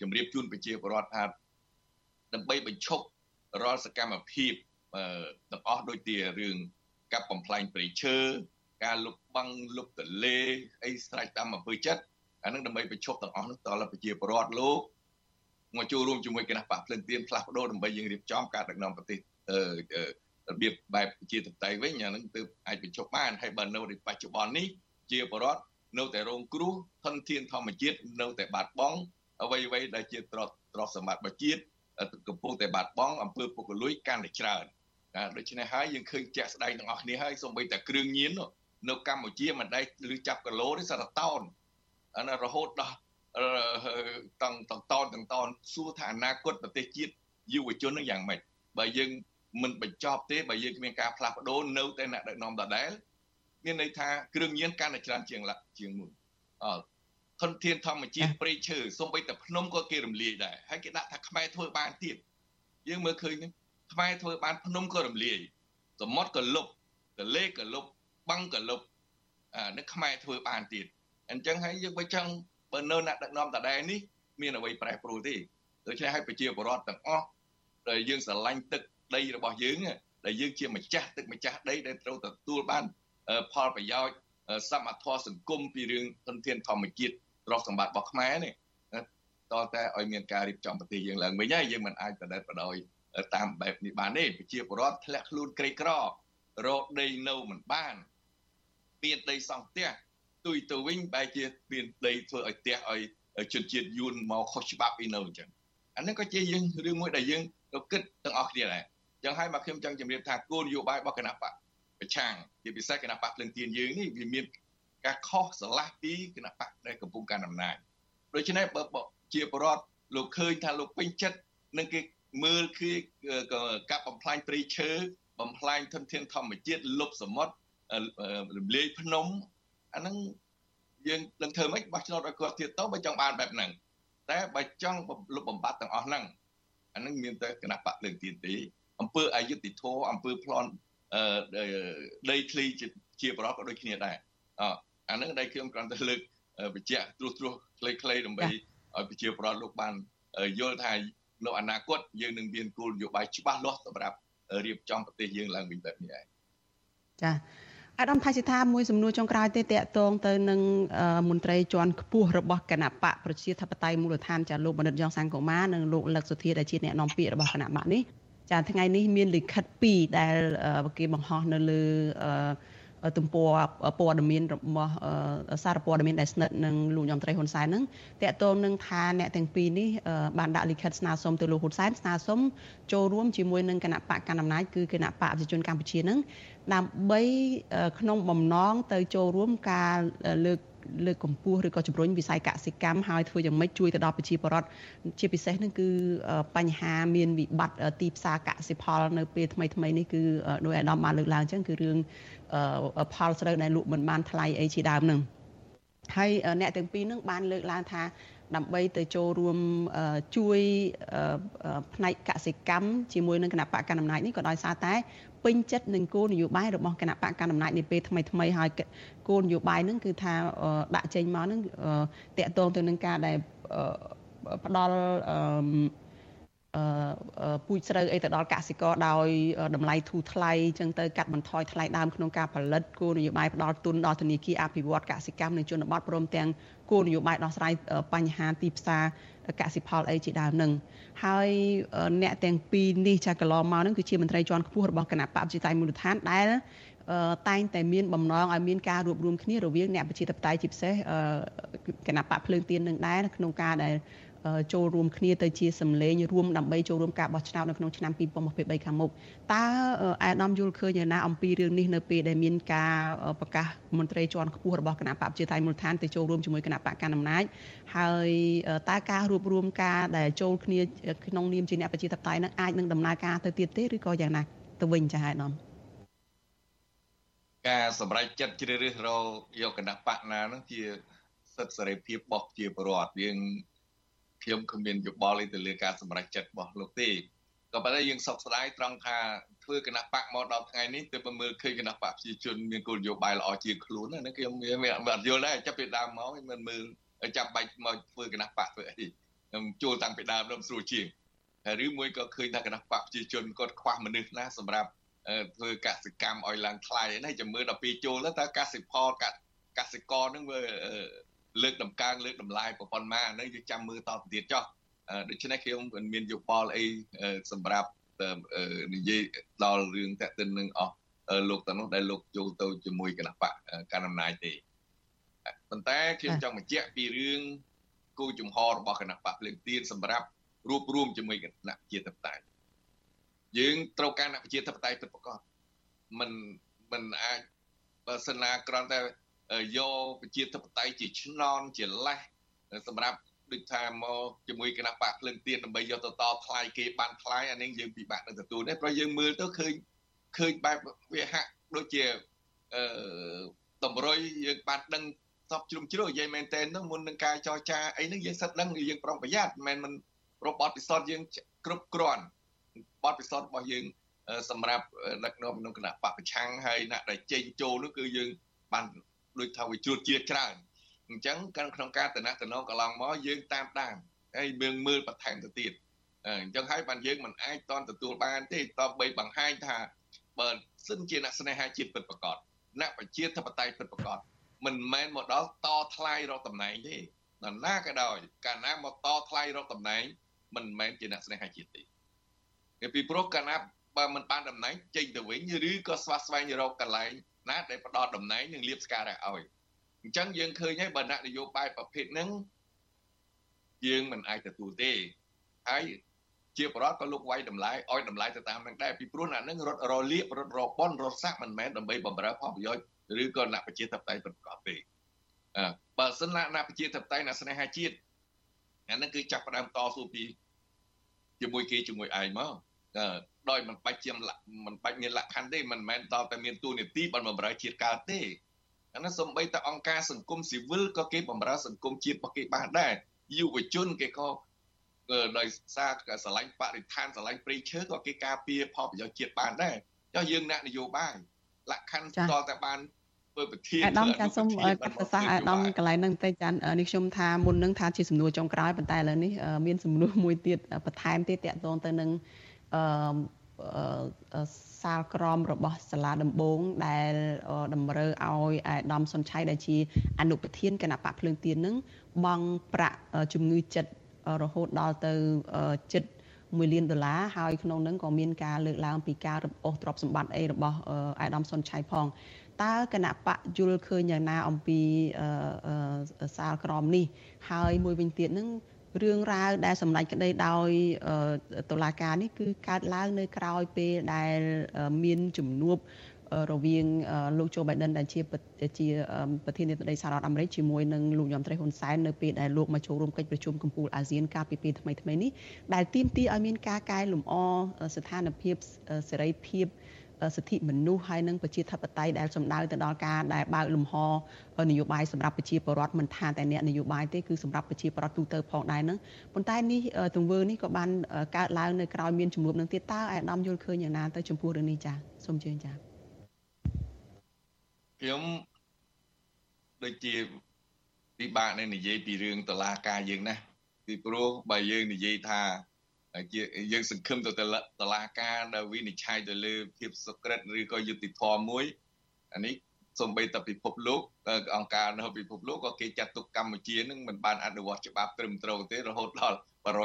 ជម្រាបជូនប្រជាពលរដ្ឋថាដើម្បីបញ្ឈប់រាល់សកម្មភាពទាំងអស់ដូចជារឿងកាប់បំផ្លាញព្រៃឈើការលុបបាំងលុបទលេអីស្រេចតាមអំពើចិត្ត អានឹងដើម្បីបញ្ឈប់ទាំងអស់នោះតលប្រជាពលរដ្ឋលោកមកចូលរួមជាមួយគណៈបកភ្លឹងទៀនផ្លាស់ប្ដូរដើម្បីយើងរៀបចំការដឹកនាំប្រទេសអឺរបៀបបែបប្រជាធិបតេយ្យវិញអានឹងទើបអាចបញ្ចុះបានហើយបើនៅในបច្ចុប្បន្ននេះជាបរដ្ឋនៅតែរងគ្រោះធនធានធម្មជាតិនៅតែបាត់បង់អ្វីអ្វីដែលជាទ្រព្យទ្រព្យសម្បត្តិរបស់ជាតិកំពុងតែបាត់បង់អំពើពុករលួយកាន់តែច្រើនណាដូច្នេះហើយយើងឃើញជាក់ស្ដែងទាំងអស់គ្នាហើយសូម្បីតែគ្រឿងញៀននៅកម្ពុជាមិនដែលឬចាប់គីឡូទេសតតោន អានោះរហូតដល់តង់តង់តនតង់តនសួរថាអនាគតប្រទេសជាតិយុវជននឹងយ៉ាងម៉េចបើយើងមិនបញ្ចប់ទេបើយើងគ្មានការផ្លាស់ប្ដូរនៅតែអ្នកដឹកនាំដដែលមានន័យថាគ្រឿងញៀនកាន់តែច្រើនជាងឡាជាងមុនអឺធនធានធម្មជាតិព្រៃឈើសូម្បីតែភ្នំក៏គេរំលាយដែរហើយគេដាក់ថាខ្មែរធ្វើបានទៀតយើងមើលឃើញខ្មែរធ្វើបានភ្នំក៏រំលាយសមុទ្រក៏លុបទលេក៏លុបបឹងក៏លុបអានេះខ្មែរធ្វើបានទៀត អញ្ចឹងហើយយើងបើចង់បើនៅអ្នកដឹកនាំដដែលនេះមានអ្វីប្រែប្រួលទេដូច្នេះហើយប្រជាពលរដ្ឋទាំងអស់ដែលយើងស្រឡាញ់ទឹកដីរបស់យើងដែលយើងជាម្ចាស់ទឹកម្ចាស់ដីដែលត្រូវទទួលបានផលប្រយោជន៍សមត្ថភាពសង្គមពីរឿងធនធានធម្មជាតិទ្រព្យសម្បត្តិរបស់ខ្មែរនេះតតែឲ្យមានការរៀបចំប្រទេសយើងឡើងវិញហើយយើងមិនអាចបដិបដោយតាមបែបនេះបានទេប្រជាពលរដ្ឋធ្លាក់ខ្លួនក្រីក្ររកដីនៅមិនបានមានដីសង់ផ្ទះ ទុយទៅវិញបែរជាមានដីធ្វើឲ្យផ្ទះឲ្យជនជាតិយួនមកខុសច្បាប់អីនៅអញ្ចឹងអានេះក៏ជាយើងរឿងមួយដែលយើងទៅគិតទាំងអស់គ្នាដែរចឹងហើយមកខ្ញុំចង់ជម្រាបថាគោលនយោបាយរបស់គណៈបកប្រឆាំងជាពិសេសគណៈបកភ្លឹងទៀនយើងនេះវាមានការខុសស្រឡះពីគណៈបកដែលកំពុងកាន់អំណាចដូច្នេះបើជាបរដ្ឋលោកឃើញថាលោកពេញចិត្តនឹងគេមើលគឺកាប់បំផ្លាញព្រៃឈើបំផ្លាញធនធានធម្មជាតិលុបសមុទ្ររំលាយភ្នំ អាហ្នឹងយើងនឹងធ្វើម៉េចបោះឆ្នោតឲ្យគាត់ទៀតទៅបើចង់បានបែបហ្នឹងតែបើចង់លុបបំបត្តិទាំងអស់ហ្នឹងអាហ្នឹងមានតែគណៈបកលើកទៀតទេអំពើអយុត្តិធម៌អំពើប្លន់ដីធ្លីជាប្រកក៏ដូចគ្នាដែរអអាហ្នឹងដែលខ្ញុំគ្រាន់តែលើកបញ្ជាក់ត្រួសត្រាសខ្លីៗដើម្បីឲ្យប្រជាប្រដ្ឋលោកបានយល់ថានៅអនាគតយើងនឹងមានគោលនយោបាយច្បាស់លាស់សម្រាប់រៀបចំប្រទេសយើងឡើងវិញបែបនេះឯងចា អាដាមថាជាថាមួយសំណួរចុងក្រោយទេតកតងទៅនឹងមន្ត្រីជាន់ខ្ពស់របស់គណៈបកប្រជាធិបតេយ្យមូលដ្ឋានចាលោកបណ្ឌិតយ៉ងសង្គមានិងលោកលឹកសុធាដែលជាអ្នកនាំពាក្យរបស់គណៈបកនេះចាថ្ងៃនេះមានលិខិត2ដែលគេបង្ហោះនៅលើ ទំព័រព័ត៌មានរបស់សារព័ត៌មានដែលស្និទ្ធនឹងលោកញោមត្រីហ៊ុនសែនហ្នឹងតកតងនឹងថាអ្នកទាំងពីរនេះបានដាក់លិខិតស្នើសុំទៅលោកហ៊ុនសែនស្នើសុំចូលរួមជាមួយនឹងគណៈបកកណ្ដាលអំណាចគឺគណៈបកប្រជាជនកម្ពុជាហ្នឹងដើម្បីក្នុងបំណងទៅចូលរួមការលើក លើកកម្ពស់ឬក៏ជំរុញវិស័យកសិកម្មហើយធ្វើយ៉ាងម៉េចជួយទៅដល់ប្រជាពលរដ្ឋជាពិសេសនឹងគឺបញ្ហាមានវិបត្តិទីផ្សារកសិផលនៅពេលថ្មីថ្មីនេះគឺដោយអាដាមបានលើកឡើងអញ្ចឹងគឺរឿងផលស្រូវដែលលក់មិនបានថ្លៃអីជាដើមនឹងហើយអ្នកទាំងពីរនឹងបានលើកឡើងថា ដើម្បីទៅចូលរួមជួយផ្នែកកសិកម្មជាមួយនឹងគណៈបកកណ្ដាលអំណាចនេះក៏ដោយសារតែពេញចិត្តនឹងគោលនយោបាយរបស់គណៈបកកណ្ដាលអំណាចនាពេលថ្មីថ្មីហើយគោលនយោបាយហ្នឹងគឺថាដាក់ចេញមកហ្នឹងតកតងទៅនឹងការដែលផ្ដល់អឺពូជស្រូវអីទៅដល់កសិករដោយតម្លៃធូរថ្លៃចឹងទៅកាត់បន្ថយថ្លៃដើមក្នុងការផលិតគោលនយោបាយផ្ដល់ទុនដល់ធនាគារអភិវឌ្ឍកសិកម្មនៅជនបទព្រមទាំង គោលនយោបាយដោះស្រាយបញ្ហាទីផ្សារកសិផលអីជាដើមនឹងហើយអ្នកទាំងពីរនេះចាកន្លងមកនឹងគឺជាមន្ត្រីជាន់ខ្ពស់របស់គណៈបព្វជិតៃមូលដ្ឋានដែលតែងតែមានបំណងឲ្យមានការរួបរวมគ្នារវាងអ្នកប្រជាធិបតេយ្យជាពិសេសគណៈបកភ្លើងទៀននឹងដែរក្នុងការដែល ចូលរួមគ្នាទៅជាសម្លេងរួមដើម្បីចូលរួមការបោះឆ្នោតនៅក្នុងឆ្នាំ2023ខាងមុខតើអាដាមយល់ឃើញយ៉ាងណាអំពីរឿងនេះនៅពេលដែលមានការប្រកាសមន្ត្រីជាន់ខ្ពស់របស់គណៈបកប្រជាធិបតេយ្យមូលដ្ឋានទៅចូលរួមជាមួយគណៈបកកណ្ដាលអំណាចហើយតើការរួបរวมការដែលចូលគ្នាក្នុងនាមជាអ្នកប្រជាធិបតេយ្យនឹងអាចនឹងដំណើរការទៅទៀតទេឬក៏យ៉ាងណាទៅវិញចា៎អាដាមការសម្រេចចិត្តជ្រើសរើសរកយកគណៈបកណានោះជាសិទ្ធិសេរីភាពរបស់ជាពលរដ្ឋយើង ខ្ញុំគ្មានយោបល់ទេទៅលើការសម្រេចចិត្តរបស់លោកទេក៏ប៉ុន្តែយើងសោកស្ដាយត្រង់ថាធ្វើគណៈបកមកដល់ថ្ងៃនេះទើបមើលឃើញគណៈបកប្រជាជនមានគោលនយោបាយល្អជាងខ្លួនណាខ្ញុំមានអត់យល់ដែរចាប់ពីដើមមកមិនមើលចាំបាច់មកធ្វើគណៈបកធ្វើអីខ្ញុំជួលតាំងពីដើមដល់ស្រួលជាងឬមួយក៏ឃើញថាគណៈបកប្រជាជនគាត់ខ្វះមនុស្សណាសម្រាប់ធ្វើកសិកម្មឲ្យឡើងថ្លៃណាចាំមើលដល់ពេលចូលទៅតើកសិផលកសិករនឹងមើ លលើកដំកើងលើកតម្លៃប្រព័ន្ធមកហ្នឹងយើងចាំមើលតទៅទៀតចុះដូច្នេះខ្ញុំមិនមានយោបល់អីសម្រាប់និយាយដល់រឿងតេតិននឹងអស់លោកតានោះដែលលោកចូលទៅជាមួយគណៈបកកណ្ដាលអំណាចទេប៉ុន្តែខ្ញុំចង់បញ្ជាក់ពីរឿងគោលជំហររបស់គណៈបកភ្លើងទៀនសម្រាប់រួបរวมជាមួយគណៈជាតបតៃយើងត្រូវការអ្នកប្រជាធិបតេយ្យពិតប្រាកដមិនមិនអាចបើសិនណាគ្រាន់តែ យកប្រជាធិបតេយ្យជាឆ្នន់ជាលេះសម្រាប់ដូចថាមកជាមួយគណៈបកភ្លឹងទៀនដើម្បីយកទៅតថ្លៃគេបានថ្លៃអានេះយើងពិបាកនឹងទទួលទេព្រោះយើងមើលទៅឃើញឃើញបែបវាហាក់ដូចជាអឺតម្រុយយើងបានដឹងសពជ្រុំជ្រោយនិយាយមែនតើនឹងមុននឹងការចរចាអីហ្នឹងយើងសិតដឹងយើងប្រុងប្រយ័ត្នមិនមែនមិនរបបពិសោធន៍យើងគ្រប់គ្រាន់បទពិសោធន៍របស់យើងសម្រាប់ដឹកនាំក្នុងគណៈបពប្រឆាំងហើយអ្នកដែលចេញចូលនោះគឺយើងបាន ដូចថាវាជួតជាច្រើនអញ្ចឹងក្នុងការតំណតំណងកន្លងមកយើងតាមដានហើយមើលមើលបន្ថែមទៅទៀតអញ្ចឹងហើយបានយើងមិនអាចតន់ទទួលបានទេតបីបង្ហាញថាបើសិនជាអ្នកស្នេហាជាតិពិតប្រាកដអ្នកប្រជាធិបតេយ្យពិតប្រាកដមិនមែនមកដល់តថ្លៃរកតំណែងទេដល់ណាក៏ដោយកាលណាមកតថ្លៃរកតំណែងមិនមែនជាអ្នកស្នេហាជាតិទេពីព្រោះកាលណា បើមិនបានតំណែងចេញទៅវិញឬក៏ស្វះស្វែងរកកន្លែងណាដែលផ្ដល់តំណែងនិងលៀបស្ការៈឲ្យអញ្ចឹងយើងឃើញហើយបើអ្នកនយោបាយប្រភេទហ្នឹងយើងមិនអាចទទួលទេហើយជាបរិបទក៏លោកវាយតម្លៃឲ្យតម្លៃទៅតាមនឹងដែរពីព្រោះអ្នកហ្នឹងរត់រលៀបរត់របន់រត់សាក់មិនមែនដើម្បីបំរើផលប្រយោជន៍ឬក៏អ្នកប្រជាធិបតេយ្យប្រកបទេអើបើសិនណាអ្នកប្រជាធិបតេយ្យអ្នកស្នេហាជាតិអាហ្នឹងគឺចាប់ផ្ដើមតស៊ូពីជាមួយគេជាមួយឯងមក ដោយមិនបាច់ជាមិនបាច់មានលក្ខខណ្ឌទេមិនមែនតតែមានទូនីតិបានបំរើជាតិកើតទេអានោះសំបីតែអង្គការសង្គមស៊ីវិលក៏គេបំរើសង្គមជាតិរបស់គេបានដែរយុវជនគេក៏ដោយសារស្រឡាញ់បរិស្ថានស្រឡាញ់ព្រៃឈើក៏គេការពារផលប្រយោជន៍ជាតិបានដែរចុះយើងអ្នកនយោបាយលក្ខខណ្ឌតតែបានធ្វើប្រធានអាដាមចាសូមកាត់ប្រសាសន៍អាដាមកន្លែងហ្នឹងតែចានេះខ្ញុំថាមុននឹងថាជាសំណួរចុងក្រោយប៉ុន្តែឥឡូវនេះមានសំណួរមួយទៀតបន្ថែមទៀតតកតងទៅនឹង អឺសាលក្រមរបស់សាលាដំបងដែលតម្រូវឲ្យអាដាមសុនឆៃដែលជាអនុប្រធានគណៈបកភ្លើងទៀននឹងបង់ប្រាក់ជំងឺចិត្តរហូតដល់ទៅចិត្ត1លានដុល្លារហើយក្នុងនឹងក៏មានការលើកឡើងពីការរំអូសទ្រព្យសម្បត្តិអីរបស់អាដាមសុនឆៃផងតើគណៈបកយល់ឃើញយ៉ាងណាអំពីសាលក្រមនេះ ហើយមួយវិញទៀតនឹង រឿងរ៉ាវដែលសម្ដេចក្តីដោយតុលាការនេះគឺកើតឡើងនៅក្រោយពេលដែលមានជំនួបរវាងលោកโจ Biden ដែលជាជាប្រធានាធិបតីសហរដ្ឋអាមេរិកជាមួយនឹងលោកញោមត្រីហ៊ុនសែននៅពេលដែលលោកមកចូលរួមកិច្ចប្រជុំកំពូលអាស៊ានកាលពីពេលថ្មីៗនេះដែលទាមទារឲ្យមានការកែលម្អស្ថានភាពសេរីភាព សិទ្ធិមនុស្សហើយនិងប្រជាធិបតេយ្យដែលសំដៅទៅដល់ការដែលបើកលំហនយោបាយសម្រាប់ប្រជាពលរដ្ឋមិនថាតែអ្នកនយោបាយទេគឺសម្រាប់ប្រជាពលរដ្ឋទូទៅផងដែរហ្នឹងប៉ុន្តែនេះទង្វើនេះក៏បានកើតឡើងនៅក្រៅមានជំនួបនឹងទៀតតើអាដាមយល់ឃើញយ៉ាងណាទៅចំពោះរឿងនេះចាសូមជឿចាខ្ញុំដូចជាពិបាកនៅនិយាយពីរឿងតឡាការយើងណាពីព្រោះបើយើងនិយាយថាជា យើងសង្ឃឹមទៅតឡាការដែលវិនិច្ឆ័យទៅលើភាពសុក្រិតឬក៏យុតិធម៌មួយអានេះសំបីតែពិភពលោកអង្គការនៅពិភពលោកក៏គេចាត់ទុកកម្ពុជានឹងមិនបានអនុវត្តច្បាប់ត្រឹមត្រូវទេរហូតដល់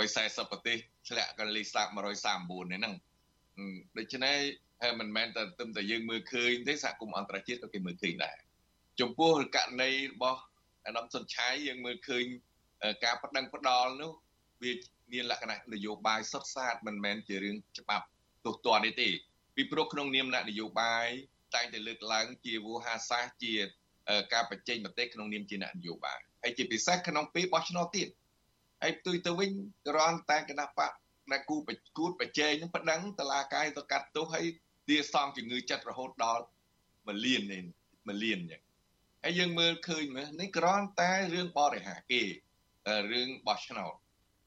140ប្រទេសធ្លាក់កលីសាក139នេះហ្នឹងដូច្នេះហើយមិនមែនតែទឹមតែយើងមើលឃើញទេសហគមន៍អន្តរជាតិក៏គេមើលឃើញដែរចំពោះករណីរបស់អាដាមសុនឆៃយើងមើលឃើញការប្តឹងផ្ដាល់នោះវា មានលក្ខណៈនយោបាយសុទ្ធសាធមិនមែនជារឿងច្បាប់ទោះទណ្ឌនេះទេពីព្រោះក្នុងនាមអ្នកនយោបាយតែងតែលើកឡើងជាវោហាសាសជាការបញ្ចេញមតិក្នុងនាមជាអ្នកនយោបាយហើយជាពិសេសក្នុងពេលបោះឆ្នោតទៀតហើយផ្ទុយទៅវិញរនតែគណៈបកដែលគូបគូតបច្ចេកនឹងប្តឹងតឡាកាយទៅកាត់ទោសហើយទាសំជំងឺចិត្តរហូតដល់1លាននេះ1លានចឹងហើយយើងមើលឃើញមើលនេះគ្រាន់តែរឿងបរិហាគេរឿងបោះឆ្នោត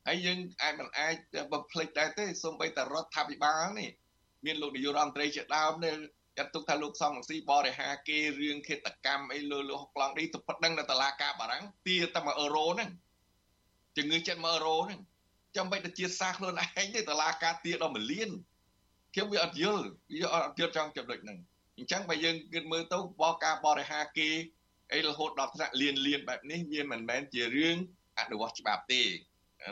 ហើយយើងអាចមិនអាចបំភ្លេចដែរទេសូម្បីតែរដ្ឋាភិបាលនេះមានលោកនាយករដ្ឋមន្ត្រីជាដើមនៅចាត់ទុកថាលោកសំរងស៊ីបរិហាគេរឿងឃាតកម្មអីលើលោកប្លង់នេះទៅប៉ណ្ដឹងនៅតឡាការបារាំងទាតែ1អឺរ៉ូហ្នឹងជំងឺចិត្ត1អឺរ៉ូហ្នឹងចាំបាច់ទៅជាតិសាសខ្លួនឯងទេតឡាការទាដល់1លានខ្ញុំវាអត់យល់វាអត់យល់ចង់ចំណុចហ្នឹងអញ្ចឹងបើយើងគិតមើលទៅបកការបរិហាគេអីរហូតដល់ថ្នាក់លៀនលៀនបែបនេះវាមិនមែនជារឿងអនុវត្តច្បាប់ទេ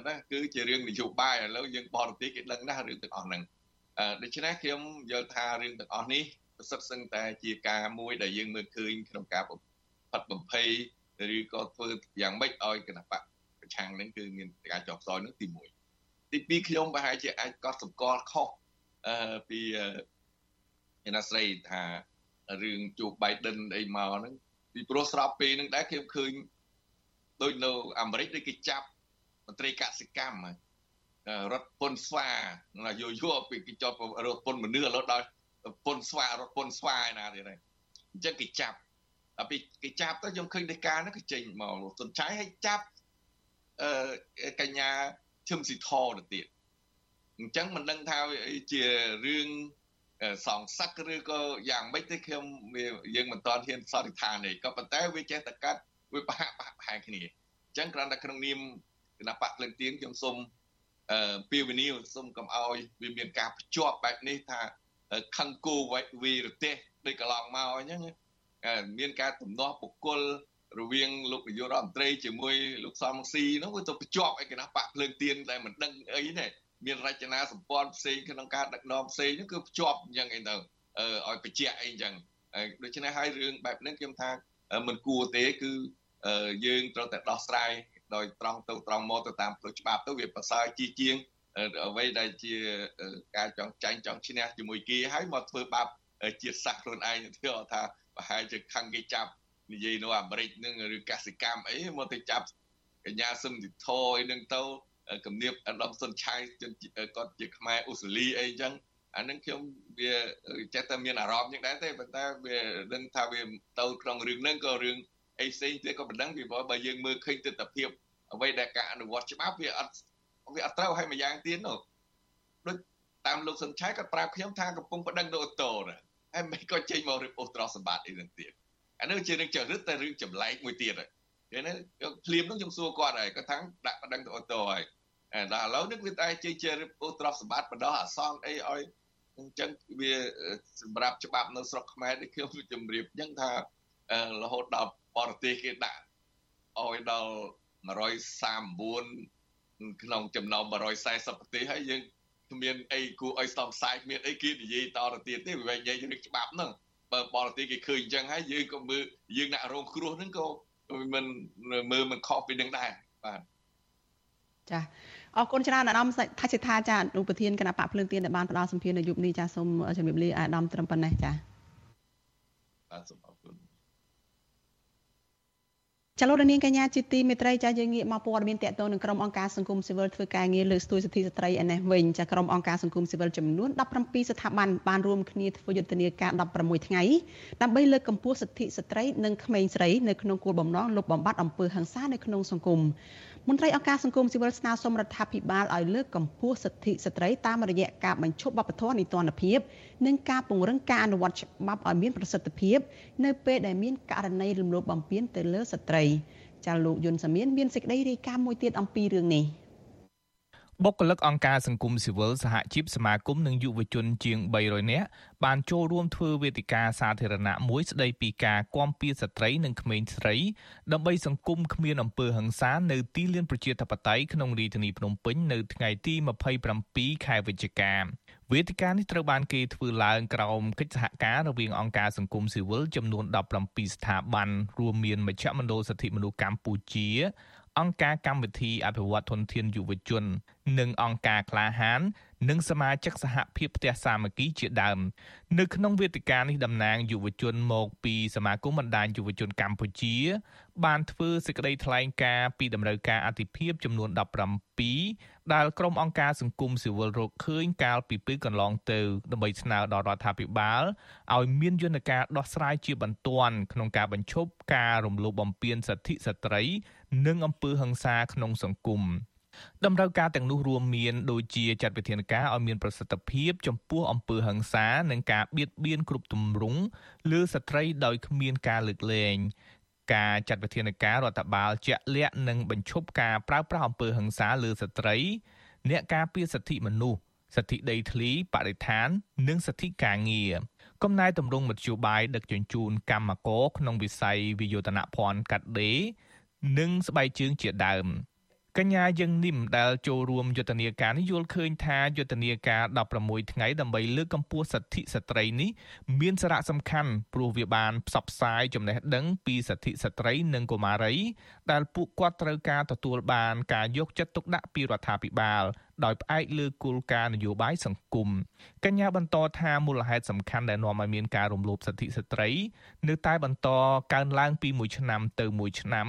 ណាគឺជារឿងនយោបាយឥឡូវយើងបរទេសគេដឹងណាស់រឿងទាំងអស់ហ្នឹងដូច្នេះខ្ញុំយល់ថារឿងទាំងអស់នេះប្រសិទ្ធសឹងតែជាការមួយដែលយើងមើលឃើញក្នុងការផាត់បំភ័យឬក៏ធ្វើយ៉ាងម៉េចឲ្យគណៈបកប្រឆាំងនឹងគឺមានការចោទខ្សោយនឹងទី1ទី2ខ្ញុំប្រហែលជាអាចកត់សម្គាល់ខុសអឺពីឯណាស្រីថារឿងជួប Biden អីមកហ្នឹងពីព្រោះស្របពេលហ្នឹងដែរខ្ញុំឃើញដូចនៅអាមេរិកដូចគេចាប់ មន្ត្រីកសិកម្មរដ្ឋពុនស្វាយោយោពីគេចោតរដ្ឋពុនមនុស្សឥឡូវដល់ពុនស្វារដ្ឋពុនស្វាឯណាទៀតហើយអញ្ចឹងគេចាប់ដល់ពីគេចាប់ទៅខ្ញុំឃើញដីកាហ្នឹងគេចេញមកលោកសុនឆៃឲ្យចាប់អឺកញ្ញាឈឹមស៊ីធទៅទៀតអញ្ចឹងមិនដឹងថាជារឿងសងសឹកឬក៏យ៉ាងម៉េចទេខ្ញុំវាយើងមិនទាន់ហ៊ានសន្និដ្ឋានទេក៏ប៉ុន្តែវាចេះតែកាត់វាប្រហាក់ប្រហែលគ្នាអញ្ចឹងគ្រាន់តែក្នុងនាម គណៈបកក្លិនទៀងខ្ញុំសូមអឺពីវិនិយោគសូមកុំឲ្យវាមានការភ្ជាប់បែបនេះថាខឹងគូវីរទេសដូចកន្លងមកអញ្ចឹងមានការទំនាស់បុគ្គលរវាងលោកនាយករដ្ឋមន្ត្រីជាមួយលោកសំស៊ីនោះវាទៅភ្ជាប់ឯគណៈបកភ្លើងទៀនដែលមិនដឹងអីទេមានរចនាសម្ព័ន្ធផ្សេងក្នុងការដឹកនាំផ្សេងហ្នឹងគឺភ្ជាប់អញ្ចឹងអីទៅឲ្យបញ្ជាក់អីអញ្ចឹងដូច្នេះហើយរឿងបែបនេះខ្ញុំថាមិនគួរទេគឺយើងត្រូវតែដោះស្រាយ ដោយត្រង់ទៅត្រង់មកទៅតាមផ្លូវច្បាប់ទៅវាប្រសើរជាជាងអ្វីដែលជាការចង់ចាញ់ចង់ឈ្នះជាមួយគេហើយមកធ្វើបាបជាតិសាសន៍ខ្លួនឯងធ្វើថាប្រហែលជាខឹងគេចាប់និយាយនៅអាមេរិកនឹងឬកសិកម្មអីមកទៅចាប់កញ្ញាសឹមទីធអីនឹងទៅគំនាបអណ្ដំសុនឆៃគាត់ជាខ្មែរអូស្ត្រាលីអីអញ្ចឹងអានឹងខ្ញុំវាចេះតែមានអារម្មណ៍យ៉ាងដែរទេប៉ុន្តែវាដឹងថាវាទៅក្នុងរឿងហ្នឹងក៏រឿង អីផ្សេងទៀតក៏មិនដឹងពីព្រោះបើយើងមើលឃើញទស្សនវិជ្ជាអ្វីដែលការអនុវត្តច្បាប់វាអត់វាអត់ត្រូវឲ្យម្យ៉ាងទៀតនោះដូចតាមលោកសុនឆៃគាត់ប្រាប់ខ្ញុំថាកំពុងប្តឹងទៅអូតូណាហើយមិនក៏ចេញមករៀបអូស្រស់សម្បត្តិអីហ្នឹងទៀតអានេះជារឿងចរិតតែរឿងចម្លែកមួយទៀតហើយគេនេះភ្លាមនោះខ្ញុំសួរគាត់ហើយគាត់ថាដាក់ប្តឹងទៅអូតូហើយដល់ឥឡូវនេះវាតែជាជាអូស្រស់សម្បត្តិបណ្ដោះអាសន្នអីឲ្យអញ្ចឹងវាសម្រាប់ច្បាប់នៅស្រុកខ្មែរនេះខ្ញុំជម្រាបអញ្ចឹងថារហូតដល់ បរទេសគេដាក់ឲ្យដល់139ក្នុងចំណោម140ប្រទេសហើយយើងគ្មានអីគួរឲ្យស្ទង់ផ្សាយគ្មានអីគេនិយាយតទៅទៀតទេវានិយាយរឿងច្បាប់ហ្នឹងបើបរទេសគេឃើញអញ្ចឹងហើយយើងក៏មើលយើងអ្នករងគ្រោះហ្នឹងក៏មិនមើលមិនខុសពីនឹងដែរបាទចាអរគុណច្រើនអាដាមថាសិដ្ឋាចាលោកប្រធានគណៈបកភ្លើងទៀនដែលបានផ្ដល់សម្ភារនៅយុគនេះចាសូមជំរាបលាអាដាមត្រឹមប៉ុណ្ណេះចាបាទសូមអរគុណ ចលនានាងកញ្ញាជាទីមេត្រីចាយើងងាកមកព័ត៌មានតកតងនឹងក្រុមអង្គការសង្គមស៊ីវិលធ្វើការងារលើកស្ទួយសិទ្ធិស្ត្រីឯនេះវិញចាក្រុមអង្គការសង្គមស៊ីវិលចំនួន17ស្ថាប័នបានរួមគ្នាធ្វើយុទ្ធនាការ16ថ្ងៃដើម្បីលើកកម្ពស់សិទ្ធិស្ត្រីនិងក្មេងស្រីនៅក្នុងគោលបំណងលុបបំបាត់អំពើហិង្សានៅក្នុងសង្គម មន្ត្រីអង្គការសង្គមស៊ីវិលស្នើសុំរដ្ឋាភិបាលឲ្យលើកកម្ពស់សិទ្ធិស្ត្រីតាមរយៈការបញ្ឈប់បបធរនីតិរដ្ឋភាពនិងការពង្រឹងការអនុវត្តច្បាប់ឲ្យមានប្រសិទ្ធភាពនៅពេលដែលមានករណីរំលោភបំពានទៅលើស្ត្រីចាលោកយុនសាមៀនមានសេចក្តីរាយការណ៍មួយទៀតអំពីរឿងនេះ បុគ្គលិកអង្គការសង្គមស៊ីវិលសហជីពសមាគមនិងយុវជនជាង300នាក់បានចូលរួមធ្វើវេទិកាសាធារណៈមួយស្ដីពីការគាំពៀស្ត្រីនិងក្មេងស្រីដើម្បីសង្គមគ្មានអំពើហិង្សានៅទីលានប្រជាធិបតេយ្យក្នុងរាជធានីភ្នំពេញនៅថ្ងៃទី27ខែវិច្ឆិកាវេទិកានេះត្រូវបានគេធ្វើឡើងក្រោមកិច្ចសហការរវាងអង្គការសង្គមស៊ីវិលចំនួន17ស្ថាប័នរួមមានមជ្ឈមណ្ឌលសិទ្ធិមនុស្សកម្ពុជា អង្គការកម្មវិធីអភិវឌ្ឍធនធានយុវជន និងអង្គការក្លាហាន និងសមាជិកសហភាពផ្ទះសាមគ្គីជាដើម នៅក្នុងវេទិកានេះតំណាងយុវជនមកពីសមាគមបណ្ដាញយុវជនកម្ពុជា បានធ្វើសេចក្តីថ្លែងការណ៍ពីដំណើរការអធិភាពចំនួន17ដែលក្រុមអង្គការសង្គមស៊ីវិលរកឃើញកាលពីពេលកន្លងទៅដើម្បីស្នើដល់រដ្ឋាភិបាលឲ្យមានយន្តការដោះស្រាយជាបន្ទាន់ក្នុងការបញ្ឈប់ការរំលោភបំពានសិទ្ធិស្ត្រី និងអំពើហិង្សាក្នុងសង្គមតម្រូវការទាំងនោះរួមមានដូចជាចាត់វិធានការឲ្យមានប្រសិទ្ធភាពចំពោះអំពើហិង្សានិងការបៀតបៀនគ្រប់ទម្រង់លើស្ត្រីដោយគ្មានការលើកលែងការចាត់វិធានការរដ្ឋបាលជាក់លាក់និងបញ្ឈប់ការប្រើប្រាស់អំពើហិង្សាលើស្ត្រី អ្នកការពារសិទ្ធិមនុស្សសិទ្ធិដីធ្លីបរិស្ថាន និងសិទ្ធិការងារកំណែតម្រង់មធ្យោបាយដឹកជញ្ជូនកម្មករក្នុងវិស័យវិយោធនភ័ណ្ឌកាត់ដេរ និងស្បែកជើងជាដើមកញ្ញាយើងនិមដែលចូលរួមយុទ្ធនាការនេះយល់ឃើញថាយុទ្ធនាការ16ថ្ងៃដើម្បីលើកកម្ពស់សិទ្ធិស្ត្រីនេះមានសារៈសំខាន់ព្រោះវាបានផ្សព្វផ្សាយចំណេះដឹងពីសិទ្ធិស្ត្រីនិងកុមារី ដែលពួកគាត់ត្រូវការទទួលបានការយកចិត្តទុកដាក់ពីរដ្ឋាភិបាលដោយផ្អែកលើគោលការណ៍នយោបាយសង្គមកញ្ញាបន្តថាមូលហេតុសំខាន់ដែលនាំឲ្យមានការរំលោភសិទ្ធិស្ត្រី នៅតែបន្តកើនឡើងពីមួយឆ្នាំទៅមួយឆ្នាំ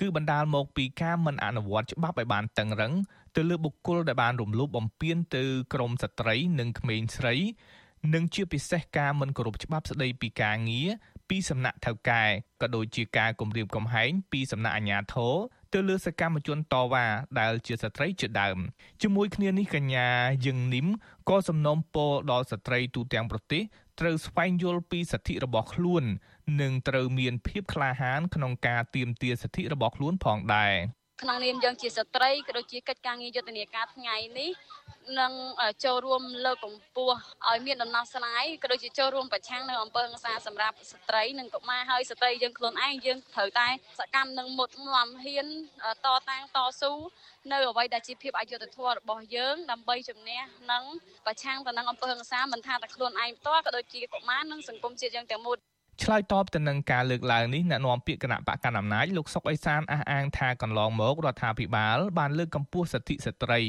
គឺបណ្ដាលមកពីការមិនអនុវត្តច្បាប់ឲ្យបានតឹងរឹងទៅលើបុគ្គលដែលបានរំលោភបំពានទៅក្រមស្ត្រីនិងក្មេងស្រី និងជាពិសេសការមិនគោរពច្បាប់ស្ដីពីការងារពីសំណាក់ថៅកែក៏ដូចជាការគំរាមកំហែងពីសំណាក់អាជ្ញាធរទៅលើសកម្មជនតវ៉ាដែលជាស្ត្រីជាដើមជាមួយគ្នានេះកញ្ញាយឹងនីមក៏សំណូមពរដល់ស្ត្រីទូទាំងប្រទេស ត្រូវស្វែងយល់ពីសិទ្ធិរបស់ខ្លួន និងត្រូវមានភាពក្លាហានក្នុងការទាមទារសិទ្ធិរបស់ខ្លួនផងដែរក្នុងនាមយើងជាស្ត្រីក៏ដូចជាកិច្ចការងារយុទ្ធនាការថ្ងៃនេះ នឹងចូលរួមលើកកម្ពស់ឲ្យមានដំណោះស្រាយក៏ដូចជាចូលរួមប្រឆាំងនៅអំពើហិង្សាសម្រាប់ស្ត្រីនិងកុមារហើយស្ត្រីយើងខ្លួនឯងយើងត្រូវតែសកម្មនឹងមុតមមហ៊ានតតាំងតស៊ូនៅអ្វីដែលជាភាពអយុត្តិធម៌របស់យើងដើម្បីជំនះនិងប្រឆាំងទៅនឹងអំពើហិង្សាមិនថាតែខ្លួនឯងផ្ទាល់ក៏ដូចជាកុមារនិងសង្គមជាតិយើងទាំងមូល ឆ្លើយតបទៅនឹងការលើកឡើងនេះអ្នកនាំពាក្យគណៈបកកណ្ដាលអំណាចលោកសុកអេសានអះអាងថាកន្លងមករដ្ឋាភិបាលបានលើកកម្ពស់សិទ្ធិស្ត្រី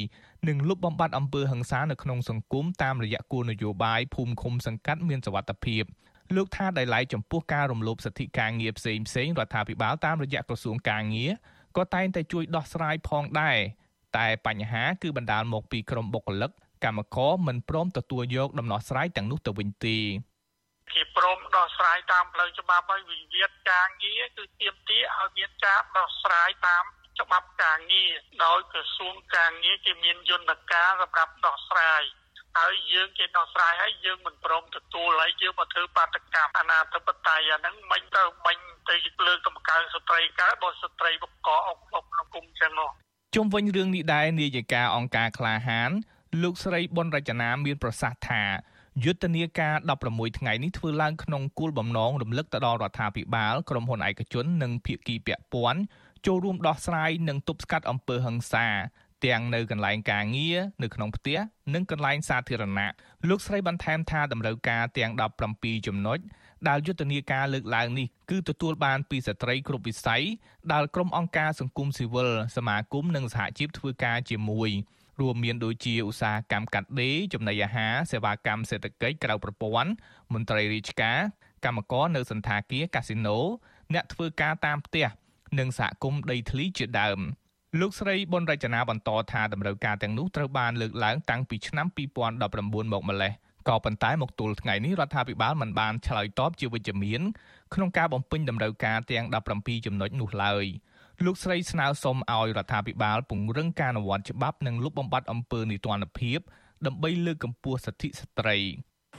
និងលុបបំបាត់អំពើហិង្សានៅក្នុងសង្គមតាមរយៈគោលនយោបាយភូមិឃុំសង្កាត់មានសវត្ថភាពលោកថាដោយឡែកចំពោះការរំលោភសិទ្ធិការងារផ្សេងផ្សេងរដ្ឋាភិបាលតាមរយៈក្រសួងការងារក៏តែងតែជួយដោះស្រាយផងដែរតែបញ្ហាគឺបណ្ដាលមកពីក្រុមបុគ្គលិកកម្មករមិនព្រមទទួលយកដំណោះស្រាយទាំងនោះទៅវិញទេ គេព្រមដោះស្រាយតាមផ្លូវច្បាប់ហើយវិវាទការងារគឺទាមទារឲ្យមានការដោះស្រាយតាមច្បាប់ការងារដោយក្រសួងការងារគេមានយន្តការសម្រាប់ដោះស្រាយហើយយើងគេដោះស្រាយហើយយើងមិនព្រមទទួលហើយយើងមកធ្វើបាតកម្មអនាធិបតេយ្យអាហ្នឹងមិនទៅមិនទៅលើកតម្កើងស្ត្រីកើតបើស្ត្រីបកកអុកអុកក្នុងគុំចឹងនោះជុំវិញរឿងនេះដែរនាយិកាអង្គការក្លាហានលោកស្រីប៊ុនរចនាមានប្រសាសន៍ថា យុទ្ធនាការ16ថ្ងៃនេះធ្វើឡើងក្នុងគោលបំណងរំលឹកទៅដល់រដ្ឋាភិបាលក្រុមហ៊ុនឯកជននិងភាគីពាក់ព័ន្ធចូលរួមដោះស្រាយនិងទប់ស្កាត់អំពើហិង្សាទាំងនៅកន្លែងការងារនៅក្នុងផ្ទះនិងកន្លែងសាធារណៈលោកស្រីបន្ថែមថាតម្រូវការទាំង17ចំណុចដែលយុទ្ធនាការលើកឡើងនេះគឺទទួលបានពីស្ត្រីគ្រប់វិស័យដែលក្រុមអង្គការសង្គមស៊ីវិលសមាគមនិងសហជីពធ្វើការជាមួយ រួមមានដូចជាឧស្សាហកម្មកាត់ដេរចំណីអាហារសេវាកម្មសេដ្ឋកិច្ចក្រៅប្រព័ន្ធមន្ត្រីរាជការកម្មករនៅសន្តាគារកាស៊ីណូអ្នកធ្វើការតាមផ្ទះនិងសហគមន៍ដីធ្លីជាដើមលោកស្រីប៊ុនរចនាបន្តថាតម្រូវការទាំងនោះត្រូវបានលើកឡើងតាំងពីឆ្នាំ2019មកម្លេះក៏ប៉ុន្តែមកទល់ថ្ងៃនេះរដ្ឋាភិបាលមិនបានឆ្លើយតបជាវិជ្ជមានក្នុងការបំពេញតម្រូវការទាំង17ចំណុចនោះឡើយ លោកស្រីស្នើសុំឲ្យរដ្ឋាភិបាលពង្រឹងការអនុវត្តច្បាប់និងលុបបំបាត់អំពើនីតិរដ្ឋភាពដើម្បីលើកកម្ពស់សិទ្ធិស្ត្រី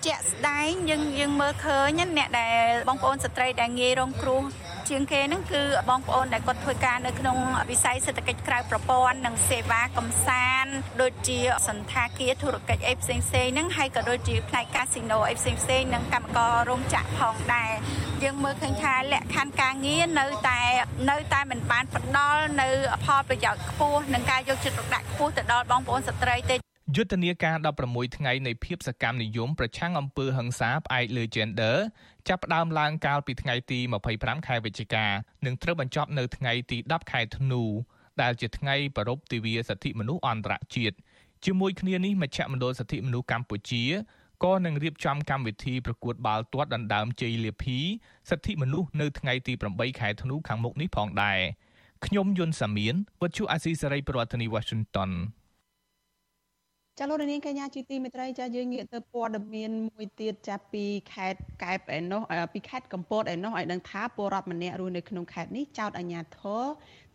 ជាក់ស្ដែងយើងយើងមើលឃើញអ្នកដែលបងប្អូនស្ត្រីដែលងាយរងគ្រោះជាងគេហ្នឹងគឺបងប្អូនដែលគាត់ធ្វើការនៅក្នុងវិស័យសេដ្ឋកិច្ចក្រៅប្រព័ន្ធនិងសេវាកំសាន្តដូចជាសន្តាគារធុរកិច្ចអីផ្សេងផ្សេងហ្នឹងហើយក៏ដូចជាផ្នែកកាស៊ីណូអីផ្សេងផ្សេងនិងកម្មកររោងចក្រផងដែរយើងមើលឃើញថាលក្ខខណ្ឌការងារនៅតែនៅតែមិនបានផ្ដល់នៅផលប្រយោជន៍ខ្ពស់និងការយកចិត្តទុកដាក់ខ្ពស់ទៅដល់បងប្អូនស្ត្រីទេ យុទ្ធនាការ16ថ្ងៃនៃភាពសកម្មនិយមប្រឆាំងអំពើហិង្សាផ្អែកលើ gender ចាប់ផ្ដើមឡើងកាលពីថ្ងៃទី25ខែវិច្ឆិកានិងត្រូវបញ្ចប់នៅថ្ងៃទី10ខែធ្នូដែលជាថ្ងៃប្រពៃទិវាសិទ្ធិមនុស្សអន្តរជាតិជាមួយគ្នានេះមជ្ឈមណ្ឌលសិទ្ធិមនុស្សកម្ពុជាក៏នឹងរៀបចំកម្មវិធីប្រកួតបាល់ទាត់ដណ្ដើមជ័យលាភីសិទ្ធិមនុស្សនៅថ្ងៃទី8ខែធ្នូខាងមុខនេះផងដែរខ្ញុំយុនសាមៀនវិទ្យុអាស៊ីសេរីប្រធានាធិបតី Washington ចាលោកនាងកញ្ញាជាទីមេត្រីចាយើងងាកទៅព័ត៌មានមួយទៀតចាពីខេត្តកែបឯណោះពីខេត្តកំពតឯណោះឲ្យដឹងថាពលរដ្ឋម្នាក់រស់នៅក្នុងខេត្តនេះចោទអាជ្ញាធរ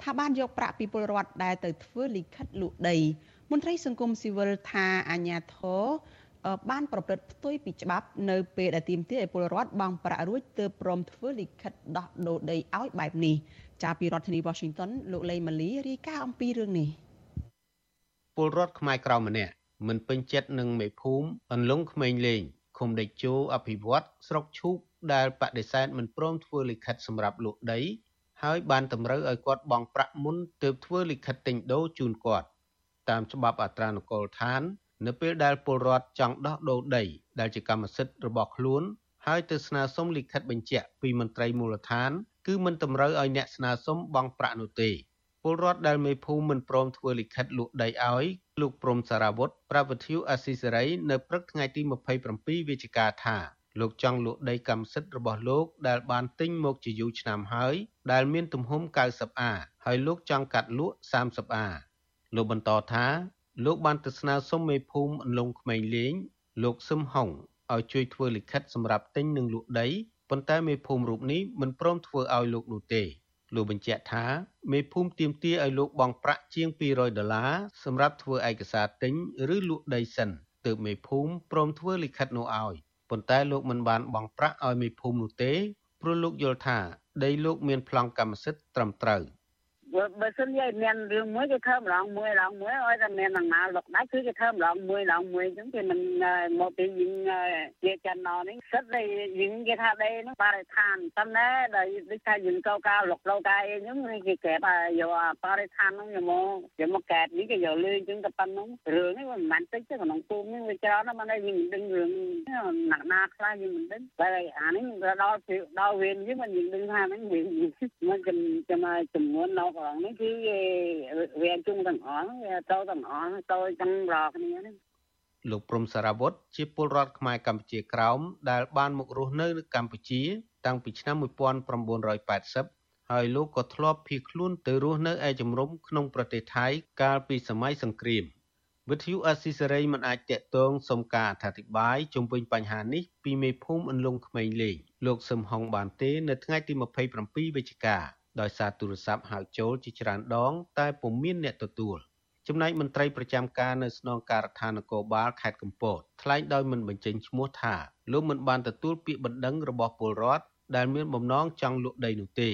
ថាបានយកប្រាក់ពីពលរដ្ឋដែលទៅធ្វើលិខិតលក់ដីមន្ត្រីសង្គមស៊ីវិលថាអាជ្ញាធរបានប្រព្រឹត្តផ្ទុយពីច្បាប់នៅពេលដែលទាមទារឲ្យពលរដ្ឋបង់ប្រាក់រួចទើបព្រមធ្វើលិខិតដោះដូរដីឲ្យបែបនេះចាពីរដ្ឋធានី Washington លោកលេម៉ាលីរាយការណ៍អំពីរឿងនេះពលរដ្ឋខ្មែរក្រៅម្នាក់ មិនពេញចិត្តនឹងមេភូមិអន្លង់ក្មេងលេងឃុំដេជោអភិវឌ្ឍស្រុកឈូកដែលបដិសេធមិនព្រមធ្វើលិខិតសម្រាប់លក់ដី ហើយបានតម្រូវឲ្យគាត់បង់ប្រាក់មុនទើបធ្វើលិខិតទិញដូរជូនគាត់ តាមច្បាប់អត្រានុកូលដ្ឋាន នៅពេលដែលពលរដ្ឋចង់ដោះដូរដី ដែលជាកម្មសិទ្ធិរបស់ខ្លួន ហើយទៅស្នើសុំលិខិតបញ្ជាក់ពីមន្ត្រីមូលដ្ឋាន គឺមិនតម្រូវឲ្យអ្នកស្នើសុំបង់ប្រាក់នោះទេ ពលរដ្ឋដែលមេភូមិមិនព្រមធ្វើលិខិតលក់ដីឲ្យលោកព្រំសារវុធប្រាប់វិទ្យុអស៊ីសេរីនៅព្រឹកថ្ងៃទី27វិច្ឆិកាថាលោកចង់លក់ដីកម្មសិទ្ធិរបស់លោកដែលបានទិញមកជាយូរឆ្នាំហើយដែលមានទំហំ 90អាហើយលោកចង់កាត់លក់ 30អាលោកបន្តថាលោកបានទៅស្នើសុំមេភូមិអន្លង់ក្មេងលេងលោកសឹមហុងឲ្យជួយធ្វើលិខិតសម្រាប់ទិញនិងលក់ដីប៉ុន្តែមេភូមិរូបនេះមិនព្រមធ្វើឲ្យលោកនោះទេ លោកបញ្ជាក់ថាមេភូមិទាមទារឲ្យលោកបង់ប្រាក់ជាង200ដុល្លារសម្រាប់ធ្វើឯកសារទិញឬលក់ដីសិនទើបមេភូមិព្រមធ្វើលិខិតនោះឲ្យប៉ុន្តែលោកមិនបានបង់ប្រាក់ឲ្យមេភូមិនោះទេព្រោះលោកយល់ថាដីលោកមានប្លង់កម្មសិទ្ធិត្រឹមត្រូវ។ បើសិនជាមានរឿងមួយគេធ្វើម្ដងមួយម្ដងមួយឲ្យតែមានដំណើរលុកដាច់គឺគេធ្វើម្ដងមួយម្ដងមួយអញ្ចឹងគេមិនមកពីយើងជាចិនណនេះសិតតែយើងគេថាដីហ្នឹងបរិស្ថានប៉ុន្តែដែលដូចថាយើងកោកៅលុកលោកាអីហ្នឹងគេកែបយកបរិស្ថានហ្នឹងយកមកយកមកកែបនេះគេយកលឺអញ្ចឹងតែប៉ុណ្្នឹងរឿងនេះមិនមិនតិចទេក្នុងភូមិនេះវាច្រើនណាស់មិនយើងមិនដឹងរឿងណាក់ណាខ្លះយើងមិនដឹងតែអានេះដល់ដល់វេនយើងមិនយើងដឹងថាហ្នឹងវាមិនចំចំនួននៅផងនេះគឺវាជុំទាំងអស់វាទៅទាំងអស់ទៅទាំងរកគ្នានេះលោកព្រំសារវុធជាពលរដ្ឋខ្មែរកម្ពុជាក្រោមដែលបានមករស់នៅនៅកម្ពុជា តាំងពីឆ្នាំ1980ហើយលោកក៏ធ្លាប់ភៀសខ្លួនទៅរស់នៅឯជំរំក្នុងប្រទេសថៃកាលពីសម័យសង្គ្រាមវិទ្យុអស៊ីសេរីមិនអាចតាក់ទងសុំការអធិប្បាយជុំវិញបញ្ហានេះពីមេភូមិអន្លង់ក្មេងលេងលោកសឹមហុងបានទេ នៅថ្ងៃទី27វិច្ឆិកា ដោយសារទូរស័ព្ទហៅចូលជាច្រើនដង តែពុំមានអ្នកទទួលចំណែកមន្ត្រីប្រចាំការនៅស្នងការដ្ឋាននគរបាលខេត្តកំពតថ្លែងដោយមិនបញ្ចេញឈ្មោះថាលោកមិនបានទទួលពាក្យបណ្ដឹងរបស់ពលរដ្ឋដែលមានបំណងចង់លក់ដីនោះទេ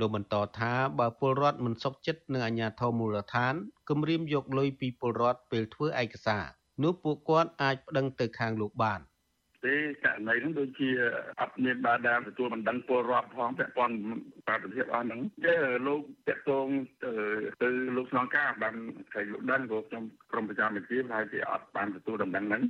លោកបន្តថាបើពលរដ្ឋមិនសុខចិត្តនឹងអាជ្ញាធរមូលដ្ឋានគម្រាមយកលុយពីពលរដ្ឋពេលធ្វើឯកសារនោះពួកគាត់អាចប្តឹងទៅខាងលោកបាន។ ទេករណីហ្នឹងដូចជាអត់មានបានដែលទទួលបណ្ដឹងពលរដ្ឋផងពាក់ព័ន្ធបាតុភិបអស់ហ្នឹងចេះលោកតាក់ទងទៅទៅលោកស្នងការបានតែលោកដឹងព្រោះខ្ញុំក្រុមប្រចាំវិទ្យាហើយគេអត់បានទទួលដំណឹងហ្នឹង